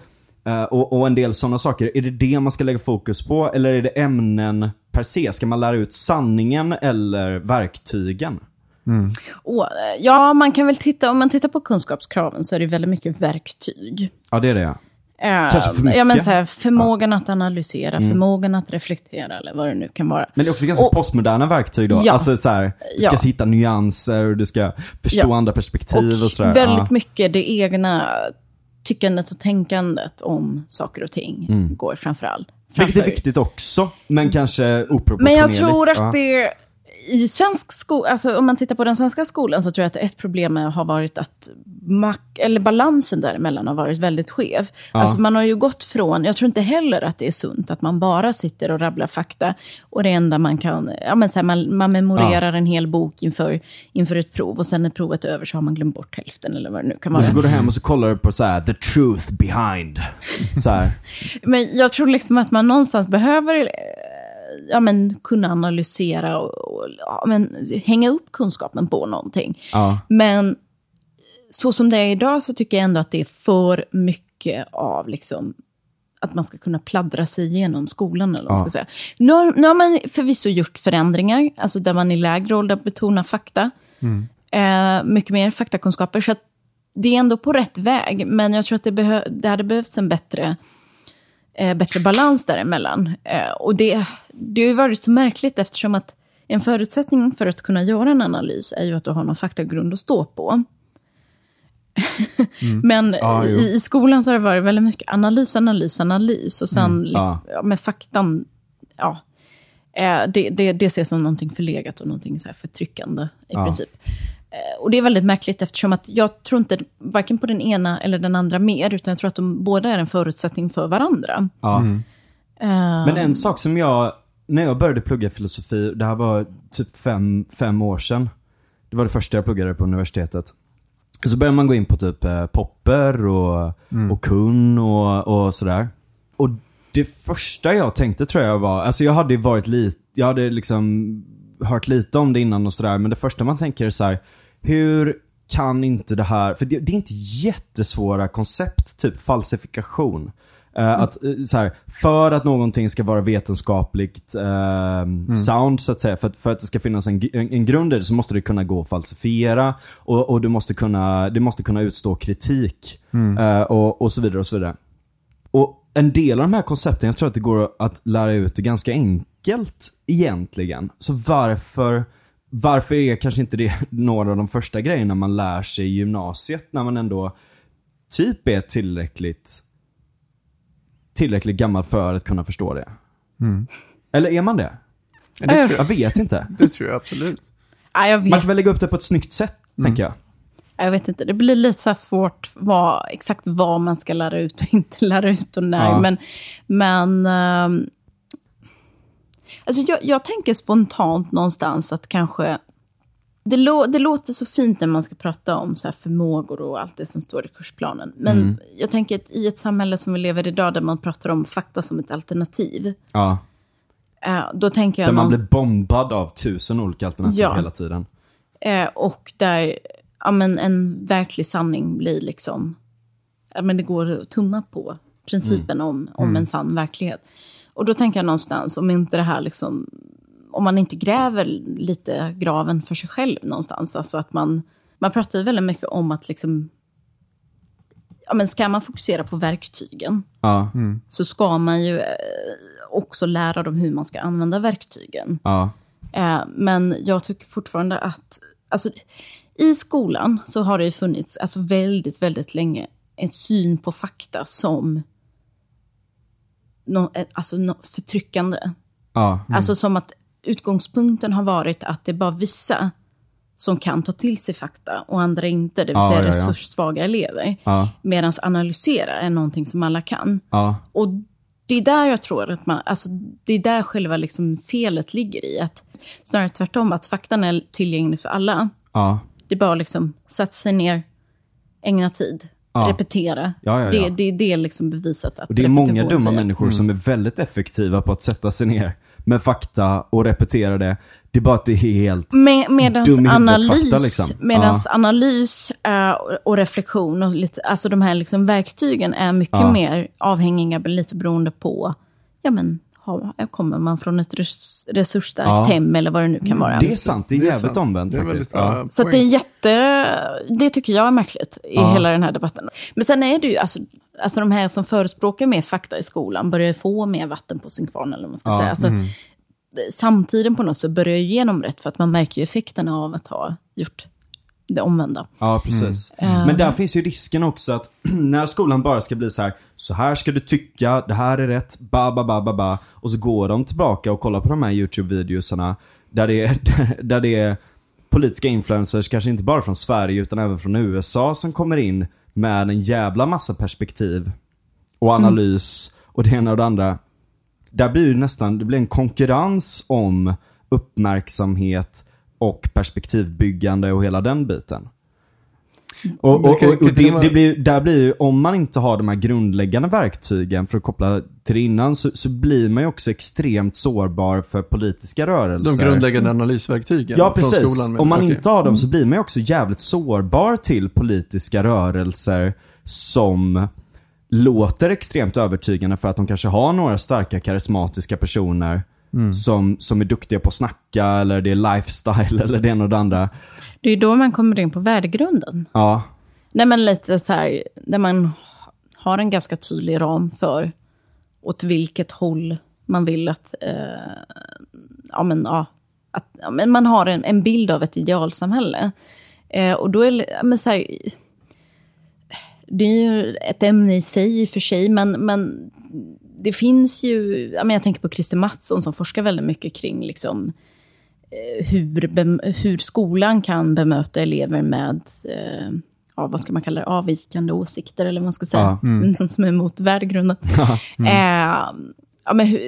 eh, och, och en del sådana saker. Är det det man ska lägga fokus på eller är det ämnen per se? Ska man lära ut sanningen eller verktygen? Och, eh, ja, man kan väl titta, om man tittar på kunskapskraven så är det väldigt mycket verktyg. Ja, det är det ja. Eh, Kanske för Ja, men mycket. så här, förmågan att analysera, förmågan att reflektera eller vad det nu kan vara. Men det är också ganska Och- postmoderna verktyg då. Ja. Alltså så här, du ska Ja. hitta nyanser och du ska förstå Ja. andra perspektiv och, Och sådär. väldigt ja. mycket det egna tyckandet och tänkandet om saker och ting går framförallt. Vilket är framför- viktigt också, men kanske oproportionerligt. Men jag tror att ja. det i svensk skola, alltså om man tittar på den svenska skolan så tror jag att ett problem har varit att mak- eller balansen däremellan har varit väldigt skev. Alltså man har ju gått från, jag tror inte heller att det är sunt att man bara sitter och rabblar fakta och det enda man kan, ja men så här, man, man memorerar en hel bok inför, inför ett prov och sen när provet är över så har man glömt bort hälften eller vad det nu kan vara. Och så går du hem och så kollar du på så här, the truth behind. Så. Men jag tror liksom att man någonstans behöver eh, ja, men, kunna analysera och, och ja, men, hänga upp kunskapen på någonting. Ja. Men så som det är idag så tycker jag ändå att det är för mycket av liksom, att man ska kunna pladdra sig igenom skolan. Eller vad Ja. ska säga. Nu, har, nu har man förvisso gjort förändringar, alltså där man i lägre ålder betonar fakta. Eh, mycket mer faktakunskaper. Så att det är ändå på rätt väg, men jag tror att det, behö- det hade behövts en bättre eh, bättre balans däremellan. Eh, och det, det har ju varit så märkligt eftersom att en förutsättning för att kunna göra en analys är ju att du har någon faktagrund att stå på. Men Mm. Ja, jo. i, i skolan så har det varit väldigt mycket analys, analys, analys och sen Mm, lite, ja. ja, med faktan, ja. Eh, det, det, det ses som någonting förlegat och någonting så här förtryckande i Ja. princip. Eh, och det är väldigt märkligt eftersom att jag tror inte varken på den ena eller den andra mer, utan jag tror att de båda är en förutsättning för varandra. Ja. Eh, Men en sak som jag, när jag började plugga filosofi, det här var typ fem, fem år sedan. Det var det första jag pluggade på universitetet. Så började man gå in på typ eh, Popper och, och Kun och, och sådär. Och det första jag tänkte tror jag var, alltså jag hade varit lite, jag hade liksom hört lite om det innan och sådär, men det första man tänker är så här, hur kan inte det här, för det, det är inte jättesvåra koncept, typ falsifikation. Eh, att, eh, så här, för att någonting ska vara vetenskapligt eh, sound så att säga, för att, för att det ska finnas en, en, en grund i det så måste det kunna gå att falsifiera och, och du måste kunna, det måste kunna utstå kritik eh, och, och så vidare och så vidare. Och en del av de här koncepten, jag tror att det går att lära ut det ganska enkelt egentligen. Så varför, varför är kanske inte det några av de första grejerna man lär sig i gymnasiet när man ändå typ är tillräckligt tillräckligt gammal för att kunna förstå det? Eller är man det? Ja, det, tror Jag jag, vet inte. det tror jag absolut. ja, jag, Man kan väl lägga upp det på ett snyggt sätt, tänker jag. jag vet inte, det blir lite så här svårt vad, exakt vad man ska lära ut och inte lära ut och när. Ja. Men, men ehm, alltså jag, jag tänker spontant någonstans att kanske Det, lå, det låter så fint när man ska prata om så här förmågor och allt det som står i kursplanen. Men Mm. jag tänker att i ett samhälle som vi lever i idag, där man pratar om fakta som ett alternativ, Ja. eh, då tänker jag Där man någon- blir bombad av tusen olika alternativ Ja. hela tiden. Eh, och där ja, men en verklig sanning blir liksom... Ja, men det går att tumma på principen om, om en sann verklighet. Och då tänker jag någonstans, om inte det här liksom... Om man inte gräver lite graven för sig själv någonstans. Alltså att man... Man pratar ju väldigt mycket om att liksom... Ja, men ska man fokusera på verktygen Ja, så ska man ju eh, också lära dem hur man ska använda verktygen. ja, Eh, men jag tycker fortfarande att... Alltså, I skolan så har det ju funnits alltså, väldigt, väldigt länge en syn på fakta som no, eh, alltså, no, förtryckande. ja. Alltså som att utgångspunkten har varit att det är bara vissa som kan ta till sig fakta och andra inte, det vill Ja, säga ja, resurssvaga elever. Medan analysera är någonting som alla kan. Och det är där jag tror att man, alltså det är där själva liksom felet ligger i. Att snarare tvärtom, att faktan är tillgänglig för alla. Det är bara liksom sätta sig ner, ägna tid, Ja. repetera. Ja, ja. Det, det, det är liksom bevisat att Och det är många dumma människor som är väldigt effektiva på att sätta sig ner med fakta och repetera det. Det är bara att det är helt... Med, medans Dum analys, fakta, liksom. medans analys eh, och- reflektion, och lite, alltså de här liksom verktygen är mycket mer avhängiga, lite beroende på, ja men, har, kommer man från ett res, resursstarkt Ja. hem eller vad det nu kan vara. Det är sant, det är, Det är jävligt omvänt Det är väldigt faktiskt. Ja. Så att det är jätte... Det tycker jag är märkligt i Ja. hela den här debatten. Men sen är det ju, alltså, alltså de här som förespråkar mer fakta i skolan börjar få mer vatten på sin kvarn, eller vad man ska Ja. säga. Alltså, Samtiden på något sätt börjar ju genom rätt, för att man märker ju effekterna av att ha gjort det omvända. Ja, precis. Mm. Men där finns ju risken också att när skolan bara ska bli så här, så här ska du tycka, det här är rätt, ba ba ba ba ba. Och så går de tillbaka och kollar på de här YouTube-videosarna där det är, där det är politiska influencers, kanske inte bara från Sverige utan även från USA som kommer in med en jävla massa perspektiv och analys och det ena och det andra. Där blir det nästan, det blir en konkurrens om uppmärksamhet och perspektivbyggande och hela den biten. Och, Men och, och, och det, det blir, där blir ju, om man inte har de här grundläggande verktygen för att koppla till det innan så, så blir man ju också extremt sårbar för politiska rörelser. De grundläggande analysverktygen Ja, från precis. skolan. men- Om man okej. inte har dem så blir man ju också jävligt sårbar till politiska rörelser som låter extremt övertygande för att de kanske har några starka karismatiska personer som, som är duktiga på att snacka eller det är lifestyle eller det ena och det andra. Det är då man kommer in på värdegrunden. Ja, Nej, men lite så här, där man har en ganska tydlig ram för åt vilket håll man vill att, eh, ja, men, ja, att ja, men man har en, en bild av ett idealsamhälle. Eh, och då är ja, men så här, det är ju ett ämne i sig i och för sig, men, men det finns ju, ja, jag tänker på Christer Mattsson som forskar väldigt mycket kring liksom, eh, hur, hur skolan kan bemöta elever med eh, ja, vad ska man kalla det, avvikande åsikter, eller vad man ska säga, Ja, som, som är emot värdegrunden. eh, ja, men hur,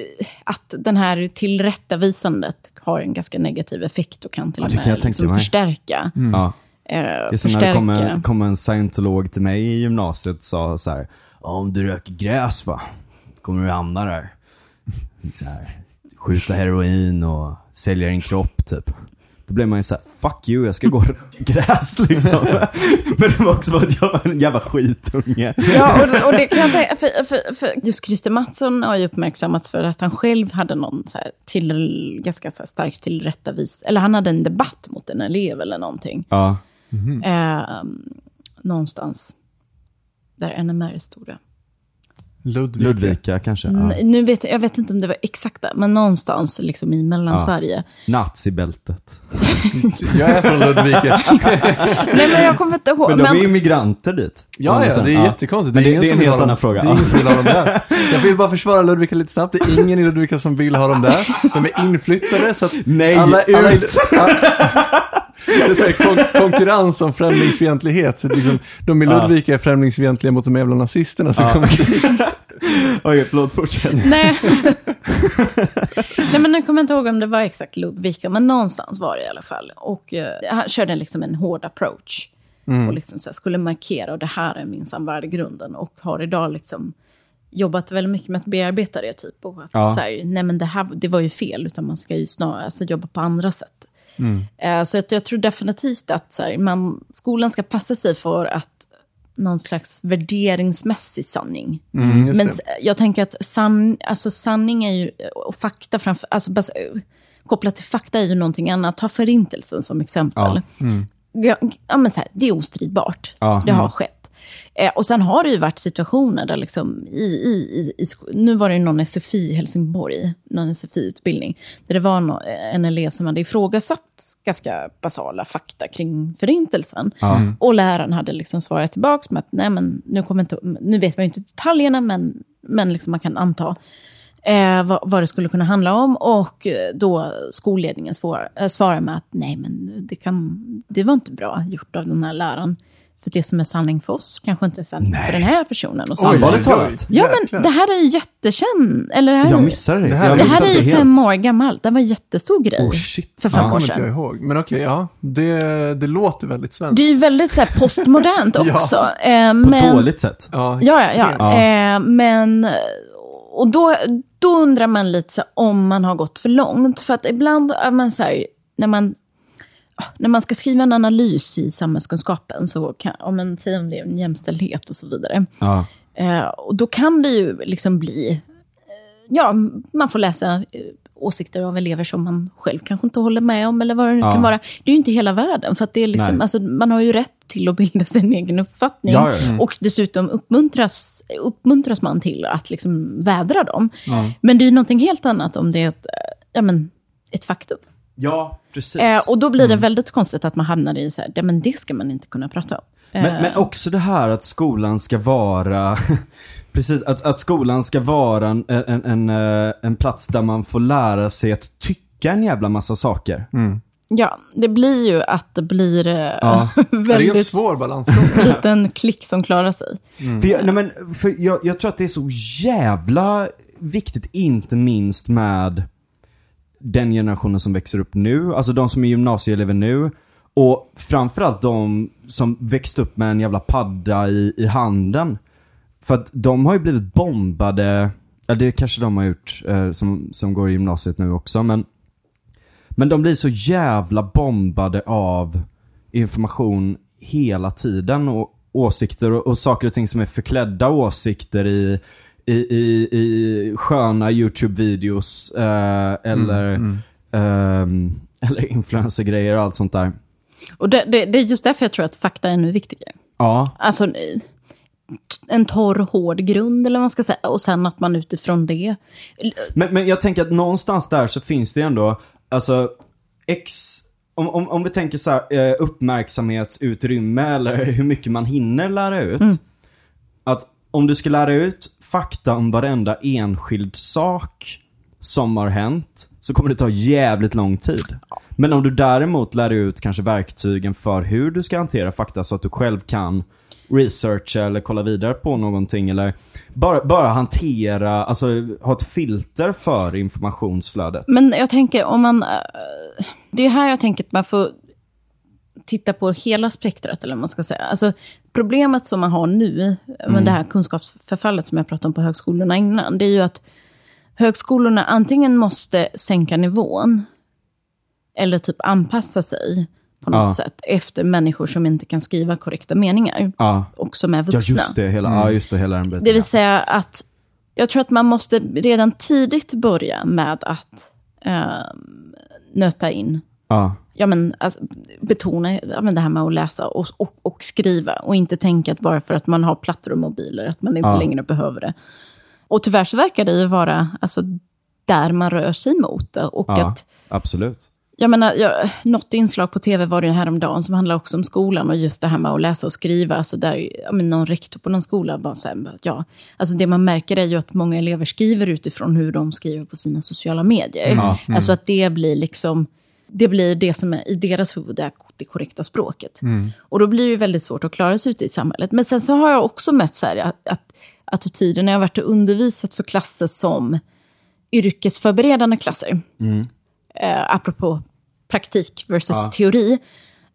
att den här tillrättavisandet har en ganska negativ effekt och kan till Ja, och jag med liksom förstärka. ja. Eh, Det är som när det förstärka. kommer, kommer en scientolog till mig i gymnasiet och sa så här. "Ja, Om du röker gräs va, kommer du hamna där. Så här, skjuta heroin och sälja din kropp typ. Då blev man ju såhär, fuck you, jag ska gå gräs liksom. Men det var också för att jag var en jävla skitunge. Ja, och, och det kan jag tänka, för, för, för just Christer Mattsson har ju uppmärksammats för att han själv hade någon så här till, ganska så här starkt tillrättavis, eller han hade en debatt mot en elev eller någonting. Ja, Eh, någonstans där NMR är stora. Ludvika. Ludvika kanske. Ja. Nu vet, jag vet inte om det var exakta, men någonstans liksom i Mellansverige. Nazibältet. Jag är från Ludvika. Nej, men jag kommer inte ihåg. Men de är ju migranter dit. Ja, ja, det är Ja. jättekonstigt. Men det, ingen det är som en vill helt ha annan dem. fråga. Det är ingen som vill ha dem där. Jag vill bara försvara Ludvika lite snabbt. Det är ingen i Ludvika som vill ha dem där. De är inflyttade så att Nej, alla, alla, ut! Det är så här kon konkurrens om främlingsfientlighet. Så liksom, de i Ludvika är främlingsfientliga mot de jävla nazisterna. Så Ja. kommer Okej, förlåt, fortsätt. Nej. Nej, men jag kommer inte ihåg om det var exakt Ludvika, men någonstans var det i alla fall. Och eh, han körde liksom en hård approach. Och liksom så här, skulle markera, och det här är minsann värdegrunden. Och har idag liksom jobbat väldigt mycket med att bearbeta det. Typ, och att Ja. så här, nej men det här det var ju fel, utan man ska ju snarare alltså, jobba på andra sätt. Eh, så att jag tror definitivt att så här, man, skolan ska passa sig för att någon slags värderingsmässig sanning. Mm, Men jag tänker att san, alltså sanning är ju, och fakta framför, alltså bas, kopplat till fakta är ju någonting annat. Ta förintelsen som exempel. Ja, ja, men så här, det är ostridbart. Ja. Det har skett. Eh, och sen har det ju varit situationer där liksom i, i, i, nu var det någon SFI i Helsingborg, någon SFI-utbildning, där det var no, en elev som hade ifrågasatt ganska basala fakta kring förintelsen. Och läraren hade liksom svarat tillbaka med att nej men nu, kommer inte, nu vet man ju inte detaljerna, men, men liksom man kan anta eh, vad, vad det skulle kunna handla om. Och eh, då skolledningen svar, eh, svarar med att nej, men det, kan, det var inte bra gjort av den här läraren. För det som är sanning för oss kanske inte är sanning för den här personen. Och så. Allvarligt talat? ja, men det här är ju jättekänd. Eller det här, Jag är- missade det. Det här- det här är ju helt. fem år gammalt. Det var en jättestor grej Oh, shit. för fem Ja. år inte jag sedan. ihåg. Men okej, ja. Det, det låter väldigt svenskt. Det är ju väldigt så här, postmodernt Ja. också. Eh, På men, ett dåligt sätt. Ja, Ja, ja, ja. Ja. Eh, men, och då, då undrar man lite så här, om man har gått för långt. För att ibland är man så här, när man, när man ska skriva en analys i samhällskunskapen, så kan, om man säger om det är en jämställdhet och så vidare, Ja. eh, och då kan det ju liksom bli, eh, ja, man får läsa eh, åsikter av elever som man själv kanske inte håller med om, eller vad det nu Ja. kan vara. Det är ju inte hela världen, för det är liksom, alltså, man har ju rätt till att bilda sin egen uppfattning. Ja, ja, ja. Och dessutom uppmuntras, uppmuntras man till att liksom vädra dem. Men det är ju någonting helt annat om det är ett, eh, ja, men, ett faktum. Ja, precis. Eh, och då blir det väldigt konstigt att man hamnar i så här, ja, men det ska man inte kunna prata om. Eh, Men, men också det här att skolan ska vara, precis, att, att skolan ska vara en, en, en, eh, en plats där man får lära sig att tycka en jävla massa saker. Ja, det blir ju att det blir eh, Ja. Ja, det är en väldigt svår balansgång. liten klick som klarar sig. För, jag, nej men, för jag, jag tror att det är så jävla viktigt, inte minst med den generationen som växer upp nu, alltså de som är gymnasieelever nu. Och framförallt de som växte upp med en jävla padda i, i handen. För att de har ju blivit bombade, ja det kanske de har gjort eh, som, som går i gymnasiet nu också, men men de blir så jävla bombade av information hela tiden och åsikter och, och saker och ting som är förklädda åsikter i, i, i, i sköna YouTube-videos eh, eller, ehm, eller influencer-grejer och allt sånt där. Och det, det, det är just därför jag tror att fakta är ännu viktigare. Ja, Alltså eh, en torr, hård grund, eller vad man ska säga. Och sen att man utifrån det... men, men jag tänker att någonstans där så finns det ändå, alltså X, om, om, om vi tänker så här, eh, uppmärksamhetsutrymme eller hur mycket man hinner lära ut. Att om du ska lära ut fakta om varenda enskild sak som har hänt så kommer det ta jävligt lång tid. Men om du däremot lär ut kanske verktygen för hur du ska hantera fakta så att du själv kan researcha eller kolla vidare på någonting eller bara, bara hantera, alltså ha ett filter för informationsflödet. Men jag tänker om man... Eh, det är här jag tänker att man får titta på hela spektrat, eller vad man ska säga. Alltså, problemet som man har nu, med det här kunskapsförfallet som jag pratade om på högskolorna innan, det är ju att högskolorna antingen måste sänka nivån, eller typ anpassa sig på något Ja. sätt, efter människor som inte kan skriva korrekta meningar, Ja, och som är ja vuxna. just det, hela, ja, just det, hela den biten. Det vill säga att jag tror att man måste redan tidigt börja med att eh, nöta in, ja. Ja, men, alltså, betona ja, men det här med att läsa och, och, och skriva. Och inte tänka att bara för att man har plattor och mobiler, att man inte Ja. längre behöver det. Och tyvärr så verkar det ju vara alltså, där man rör sig mot. Och ja att absolut. jag menar, jag, något inslag på tv var det ju häromdagen som handlar också om skolan och just det här med att läsa och skriva. Alltså där, ja, men någon rektor på någon skola bara så här, ja, alltså det man märker är ju att många elever skriver utifrån hur de skriver på sina sociala medier. Ja, Alltså att det blir liksom, det blir det som är i deras huvud är det korrekta språket. Och då blir det väldigt svårt att klara sig ute i samhället. Men sen så har jag också mött så här, att, att attityden när jag har varit och undervisat för klasser som yrkesförberedande klasser. Eh, apropå praktik versus teori.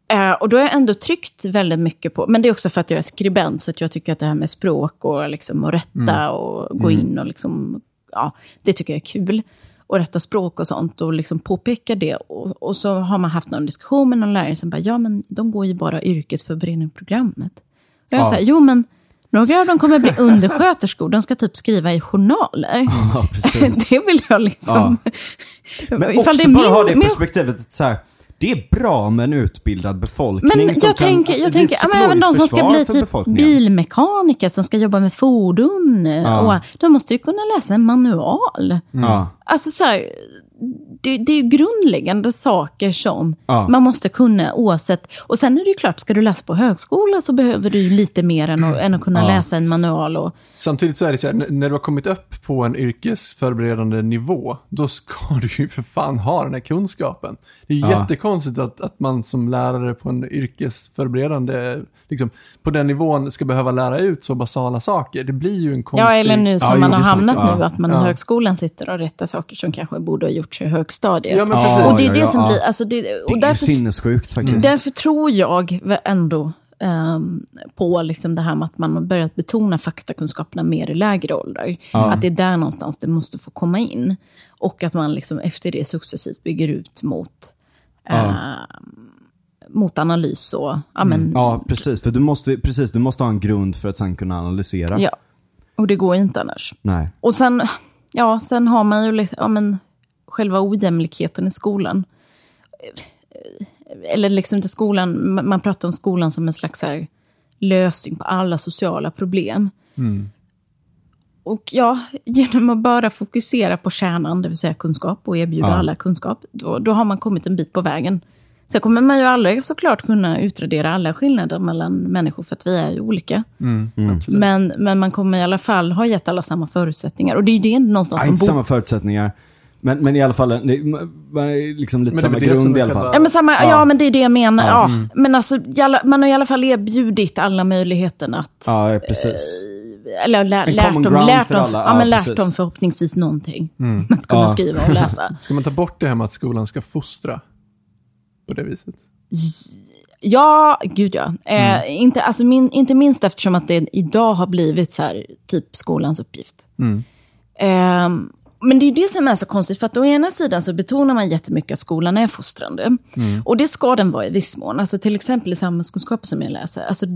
Eh, och då har jag ändå tryckt väldigt mycket på, men det är också för att jag är skribent, så att jag tycker att det här med språk och liksom att rätta och gå in och liksom, ja, det tycker jag är kul. Och rätta språk och sånt och liksom påpeka det. Och, och så har man haft någon diskussion med någon lärare som bara, ja men de går ju bara yrkesförberedningsprogrammet. Och jag Ja. säger, jo men några av dem kommer bli undersköterskor, de ska typ skriva i journaler. Ja, det vill jag liksom... Men Ifall också det är bara ha det min- min- perspektivet så här, det är bra med en utbildad befolkning Men jag tänker, jag tänker ja, men även de som ska bli typ bilmekaniker, som ska jobba med fordon. Och de måste ju kunna läsa en manual. Ja. Alltså så här, det, det är ju grundläggande saker som Ja. man måste kunna oavsett. Och sen är det ju klart, ska du läsa på högskola så behöver du ju lite mer än att, än att kunna läsa en manual. Och, Samtidigt så är det så här, när du har kommit upp på en yrkesförberedande nivå, då ska du ju för fan ha den här kunskapen. Det är Ja. jättekonstigt att, att man som lärare på en yrkesförberedande, liksom, på den nivån ska behöva lära ut så basala saker. Det blir ju en konstig... ja, eller nu som Ja, jo, man har hamnat Ja. nu, att man i Ja. högskolan sitter och rättar saker som kanske borde ha gjorts i högstadiet. Ja, men Ja, precis. och det är det ja, som ja. blir, alltså det, Det och är ju därför, sinnessjukt faktiskt. därför tror jag ändå ehm, på liksom det här med att man har börjat betona faktakunskaperna mer i lägre åldrar. Att det är där någonstans det måste få komma in. Och att man liksom efter det successivt bygger ut mot, eh, mot analys och... Ja, men, Ja, precis. För du måste, precis, du måste ha en grund för att sen kunna analysera. ja. Och det går ju inte annars. Nej. Och sen, ja, sen har man ju liksom, ja, men, själva ojämlikheten i skolan. Eller liksom inte skolan, man pratar om skolan som en slags här, lösning på alla sociala problem. Och ja, genom att bara fokusera på kärnan, det vill säga kunskap, och erbjuda Ja. alla kunskap, då, då har man kommit en bit på vägen. Sen kommer man ju aldrig såklart kunna utradera alla skillnader mellan människor, för att vi är ju olika. Mm, absolut. Men, men man kommer i alla fall ha gett alla samma förutsättningar. Och det är ju det någonstans Ja, som inte samma förutsättningar. Men, men i alla fall, det, är liksom lite Men samma grund i alla fall. Ja, men, samma, ja. Ja. men det är det jag menar. Ja. Mm. Men alltså, man har i alla fall erbjudit alla möjligheten att... Ja, precis. Eller lä, lärt dem, lärt dem, ja, Ja, men lärt precis. dem förhoppningsvis någonting. Att kunna Ja. skriva och läsa. Ska man ta bort det här med att skolan ska fostra på det viset? Ja, gud ja. Eh, Mm. inte, alltså min, inte minst eftersom att det idag har blivit så här, typ skolans uppgift. Mm. Eh, men det är det som är så konstigt, för att å ena sidan så betonar man jättemycket att skolan är fostrande. Mm. Och det ska den vara i viss mån. Alltså till exempel i samhällskunskap som jag läser. Alltså,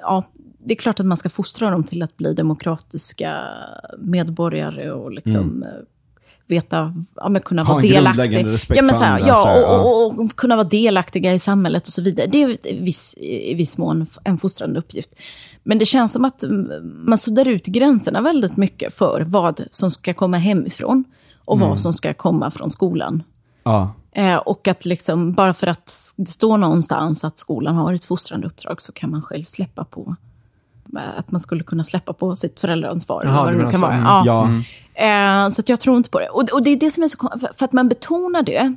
ja, det är klart att man ska fostra dem till att bli demokratiska medborgare och liksom eh, veta, ja, men kunna Mm. Ha vara respekt ja, men så här, andra, så här, ja, ja. och, och, och kunna vara delaktiga i samhället och så vidare. Det är i viss, i viss mån en fostrande uppgift. Men det känns som att mm, man suddar ut gränserna väldigt mycket för vad som ska komma hemifrån och Mm. vad som ska komma från skolan. Ja. Eh, och att liksom, bara för att det står någonstans att skolan har ett fostrande uppdrag så kan man själv släppa på eh, att man skulle kunna släppa på sitt föräldraansvar. Jaha, vad det nu kan vara. Mm. Ja. Ja. Eh, så att jag tror inte på det. Och, och det är det som är så för att man betonar det,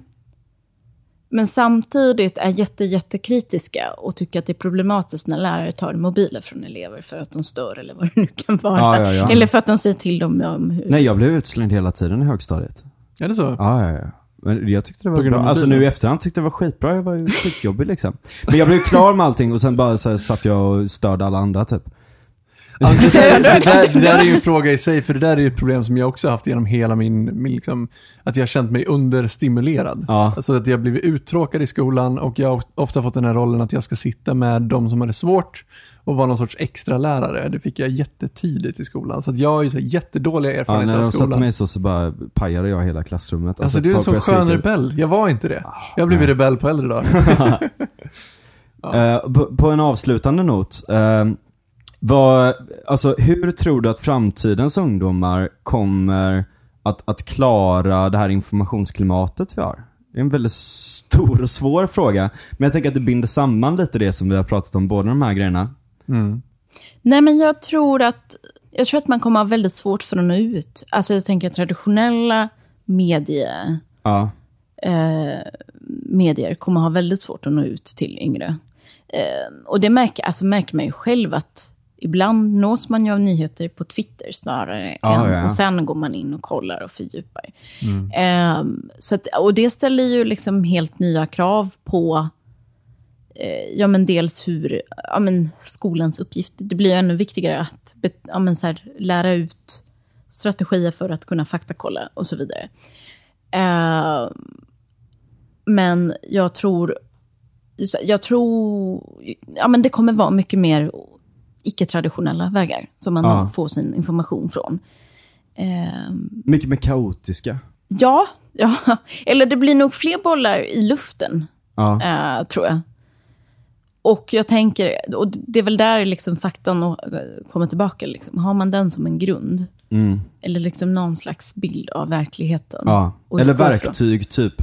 men samtidigt är jätte, jättekritiska och tycker att det är problematiskt när lärare tar mobiler från elever för att de stör eller vad det nu kan vara. Ja, ja, ja. Eller för att de säger till dem om hur... Nej, jag blev utslängd hela tiden i högstadiet. Är det så? Ja, ja, ja. Men jag tyckte det var bra. Alltså nu i efterhand tyckte jag det var skitbra. Jag var ju skitjobbig liksom. Men jag blev klar med allting och sen bara så här, satt jag och störde alla andra typ. Ja, det, där, det, där, det där är ju en fråga i sig, för det där är ju ett problem som jag också haft genom hela min, min liksom, att jag har känt mig understimulerad. Ja. Alltså att jag blivit uttråkad i skolan och jag har ofta fått den här rollen att jag ska sitta med de som har det svårt och vara någon sorts extra lärare. Det fick jag jättetidigt i skolan. Så att jag har ju så jättedåliga Ja, erfarenheter när av de satte skolan. mig så, så bara pajade jag hela klassrummet. Alltså du är en sån skön skrika. rebell. Jag var inte det. Jag har blivit nej. rebell på äldre dagar. Eh, på, på en avslutande not. eh, vad, alltså, hur tror du att framtidens ungdomar kommer att, att klara det här informationsklimatet vi har? Det är en väldigt stor och svår fråga. Men jag tänker att det binder samman lite det som vi har pratat om, båda de här grejerna. Mm. Nej, men jag tror att, jag tror att man kommer ha väldigt svårt för att nå ut. Alltså jag tänker traditionella medie... Ja. eh, medier kommer ha väldigt svårt att nå ut till yngre. Eh, och det märker, alltså märker man ju själv att ibland nås man ju av nyheter på Twitter snarare Ja, än, ja. och sen går man in och kollar och fördjupar. Eh, så att, och det ställer ju liksom helt nya krav på eh, ja, men dels hur ja, men skolans uppgift, det blir ju ännu viktigare att ja, men så här, lära ut strategier för att kunna faktakolla och så vidare. Eh, men jag tror, jag tror, ja men det kommer vara mycket mer icke-traditionella vägar som man Ja. får sin information från. Eh, Mycket mer kaotiska. ja, ja, eller det blir nog fler bollar i luften Ja. eh, tror jag. Och jag tänker, och det är väl där liksom faktan kommer tillbaka. Liksom. Har man den som en grund? Mm. Eller liksom någon slags bild av verkligheten? Ja. Eller utgå ifrån. verktyg, typ.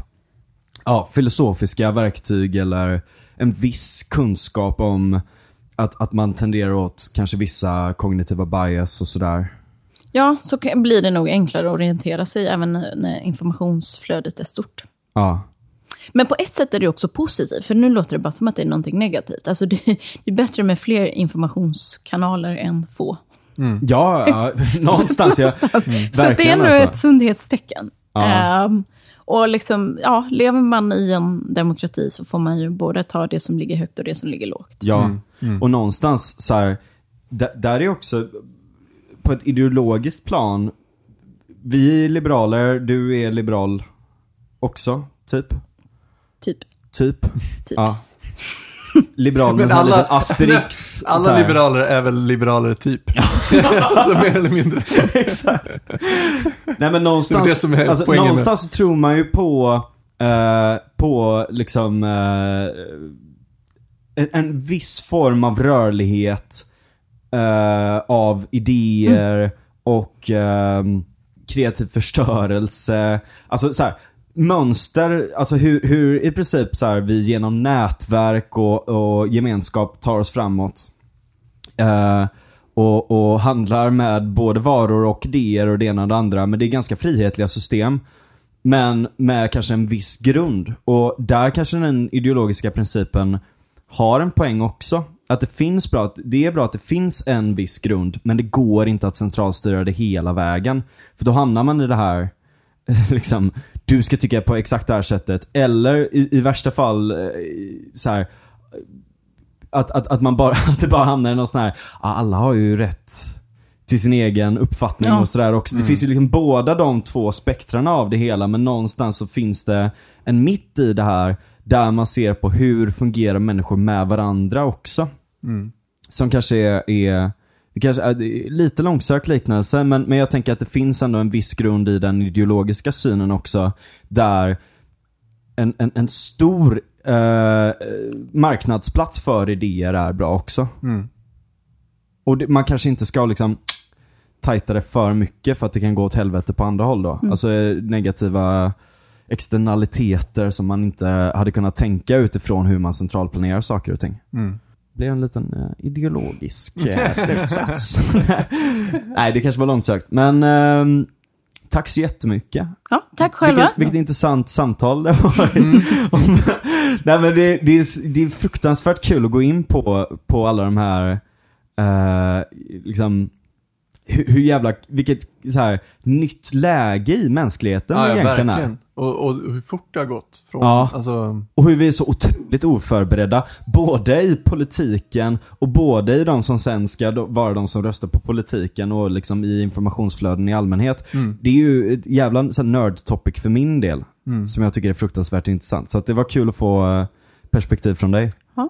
Ja, filosofiska verktyg eller en viss kunskap om att, att man tenderar åt kanske vissa kognitiva bias och sådär. Ja, så blir det nog enklare att orientera sig även när informationsflödet är stort. Ja. Men på ett sätt är det också positivt, för nu låter det bara som att det är någonting negativt. Alltså det, det är bättre med fler informationskanaler än få. Ja, ja någonstans ja. Så att det är nog alltså. ett sundhetstecken. Ja. Ehm, och liksom, ja, lever man i en demokrati så får man ju både ta det som ligger högt och det som ligger lågt. Ja, och någonstans så här, där, där är också på ett ideologiskt plan, vi är liberaler, du är liberal också, typ. Typ. Typ. Typ. Ja. Liberal med Men en sån här alla- liten asterix. så Alla liberaler är väl liberaler typ. alltså mer eller mindre. Exakt. Nej men någonstans, Det det alltså, någonstans så tror man ju på, eh, på liksom eh, en, en viss form av rörlighet eh, av idéer och ehm, kreativ förstörelse. Alltså så här, mönster, alltså hur, hur i princip så här, vi genom nätverk och, och gemenskap tar oss framåt. Eh, och, och handlar med både varor och idéer och det ena och det andra. Men det är ganska frihetliga system. Men med kanske en viss grund. Och där kanske den ideologiska principen har en poäng också. Att det finns bra, det är bra att det finns en viss grund, men det går inte att centralstyra det hela vägen. För då hamnar man i det här, liksom, du ska tycka på exakt det här sättet. Eller i, i värsta fall, eh, så här, att, att, att, man bara, att det bara hamnar i någon sån här, ah, alla har ju rätt till sin egen uppfattning Ja. och sådär också. Det finns ju liksom båda de två spektrarna av det hela, men någonstans så finns det en mitt i det här där man ser på hur fungerar människor med varandra också. Som kanske är, är det kanske är lite långsökt liknelse, men, men jag tänker att det finns ändå en viss grund i den ideologiska synen också, där en, en, en stor eh, marknadsplats för idéer är bra också. Och det, man kanske inte ska liksom tajta det för mycket för att det kan gå åt helvete på andra håll då. Alltså eh, negativa externaliteter som man inte hade kunnat tänka utifrån hur man centralplanerar saker och ting. Det blev en liten eh, ideologisk eh, slutsats. Nej, det kanske var långsökt. Men ehm, tack så jättemycket. Ja, tack själva. Vilket, vilket intressant samtal det har varit. Om, nej men det, det, är, det är fruktansvärt kul att gå in på, på alla de här, eh, liksom, hur, hur jävla, vilket så här, nytt läge i mänskligheten Ja, ja, egentligen är. verkligen. Och, och hur fort det har gått. Från, Ja. Alltså, Och hur vi är så otroligt oförberedda, både i politiken och både i de som sen ska vara de som röstar på politiken och liksom i informationsflöden i allmänhet. Det är ju ett jävla så här nerd topic för min del, som jag tycker är fruktansvärt intressant. Så att det var kul att få eh, perspektiv från dig. Ja.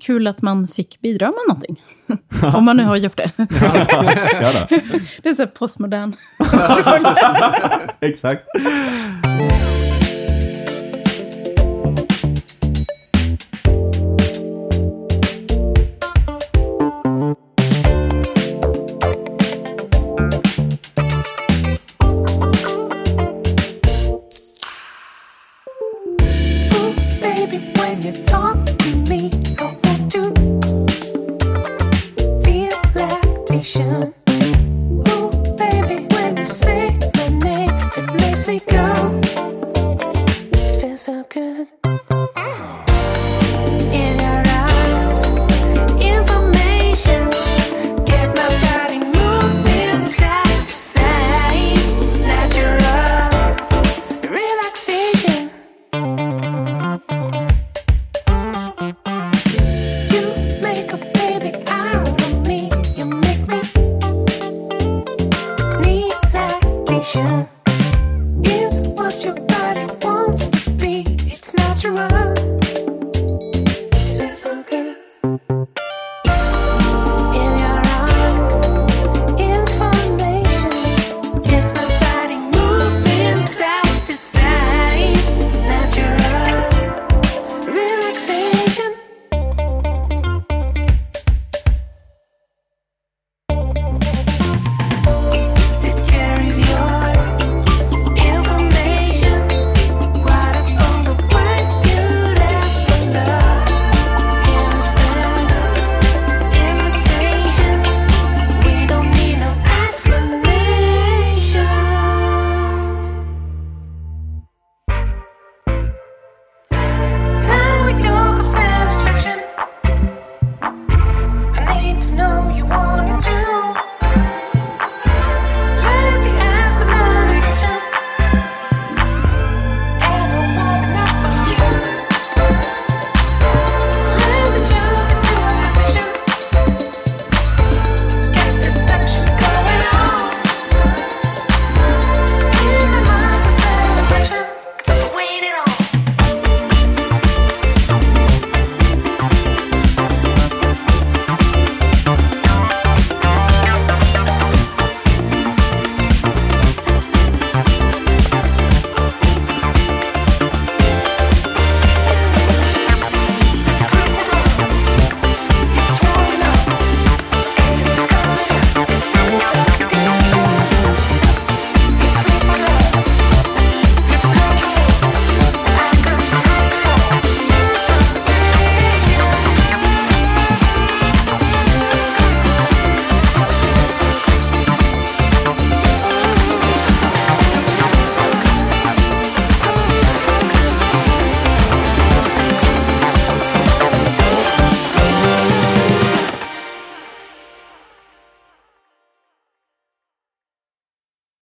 Kul att man fick bidra med någonting. Om man nu har gjort det. Det är så postmodern. Exakt. connection.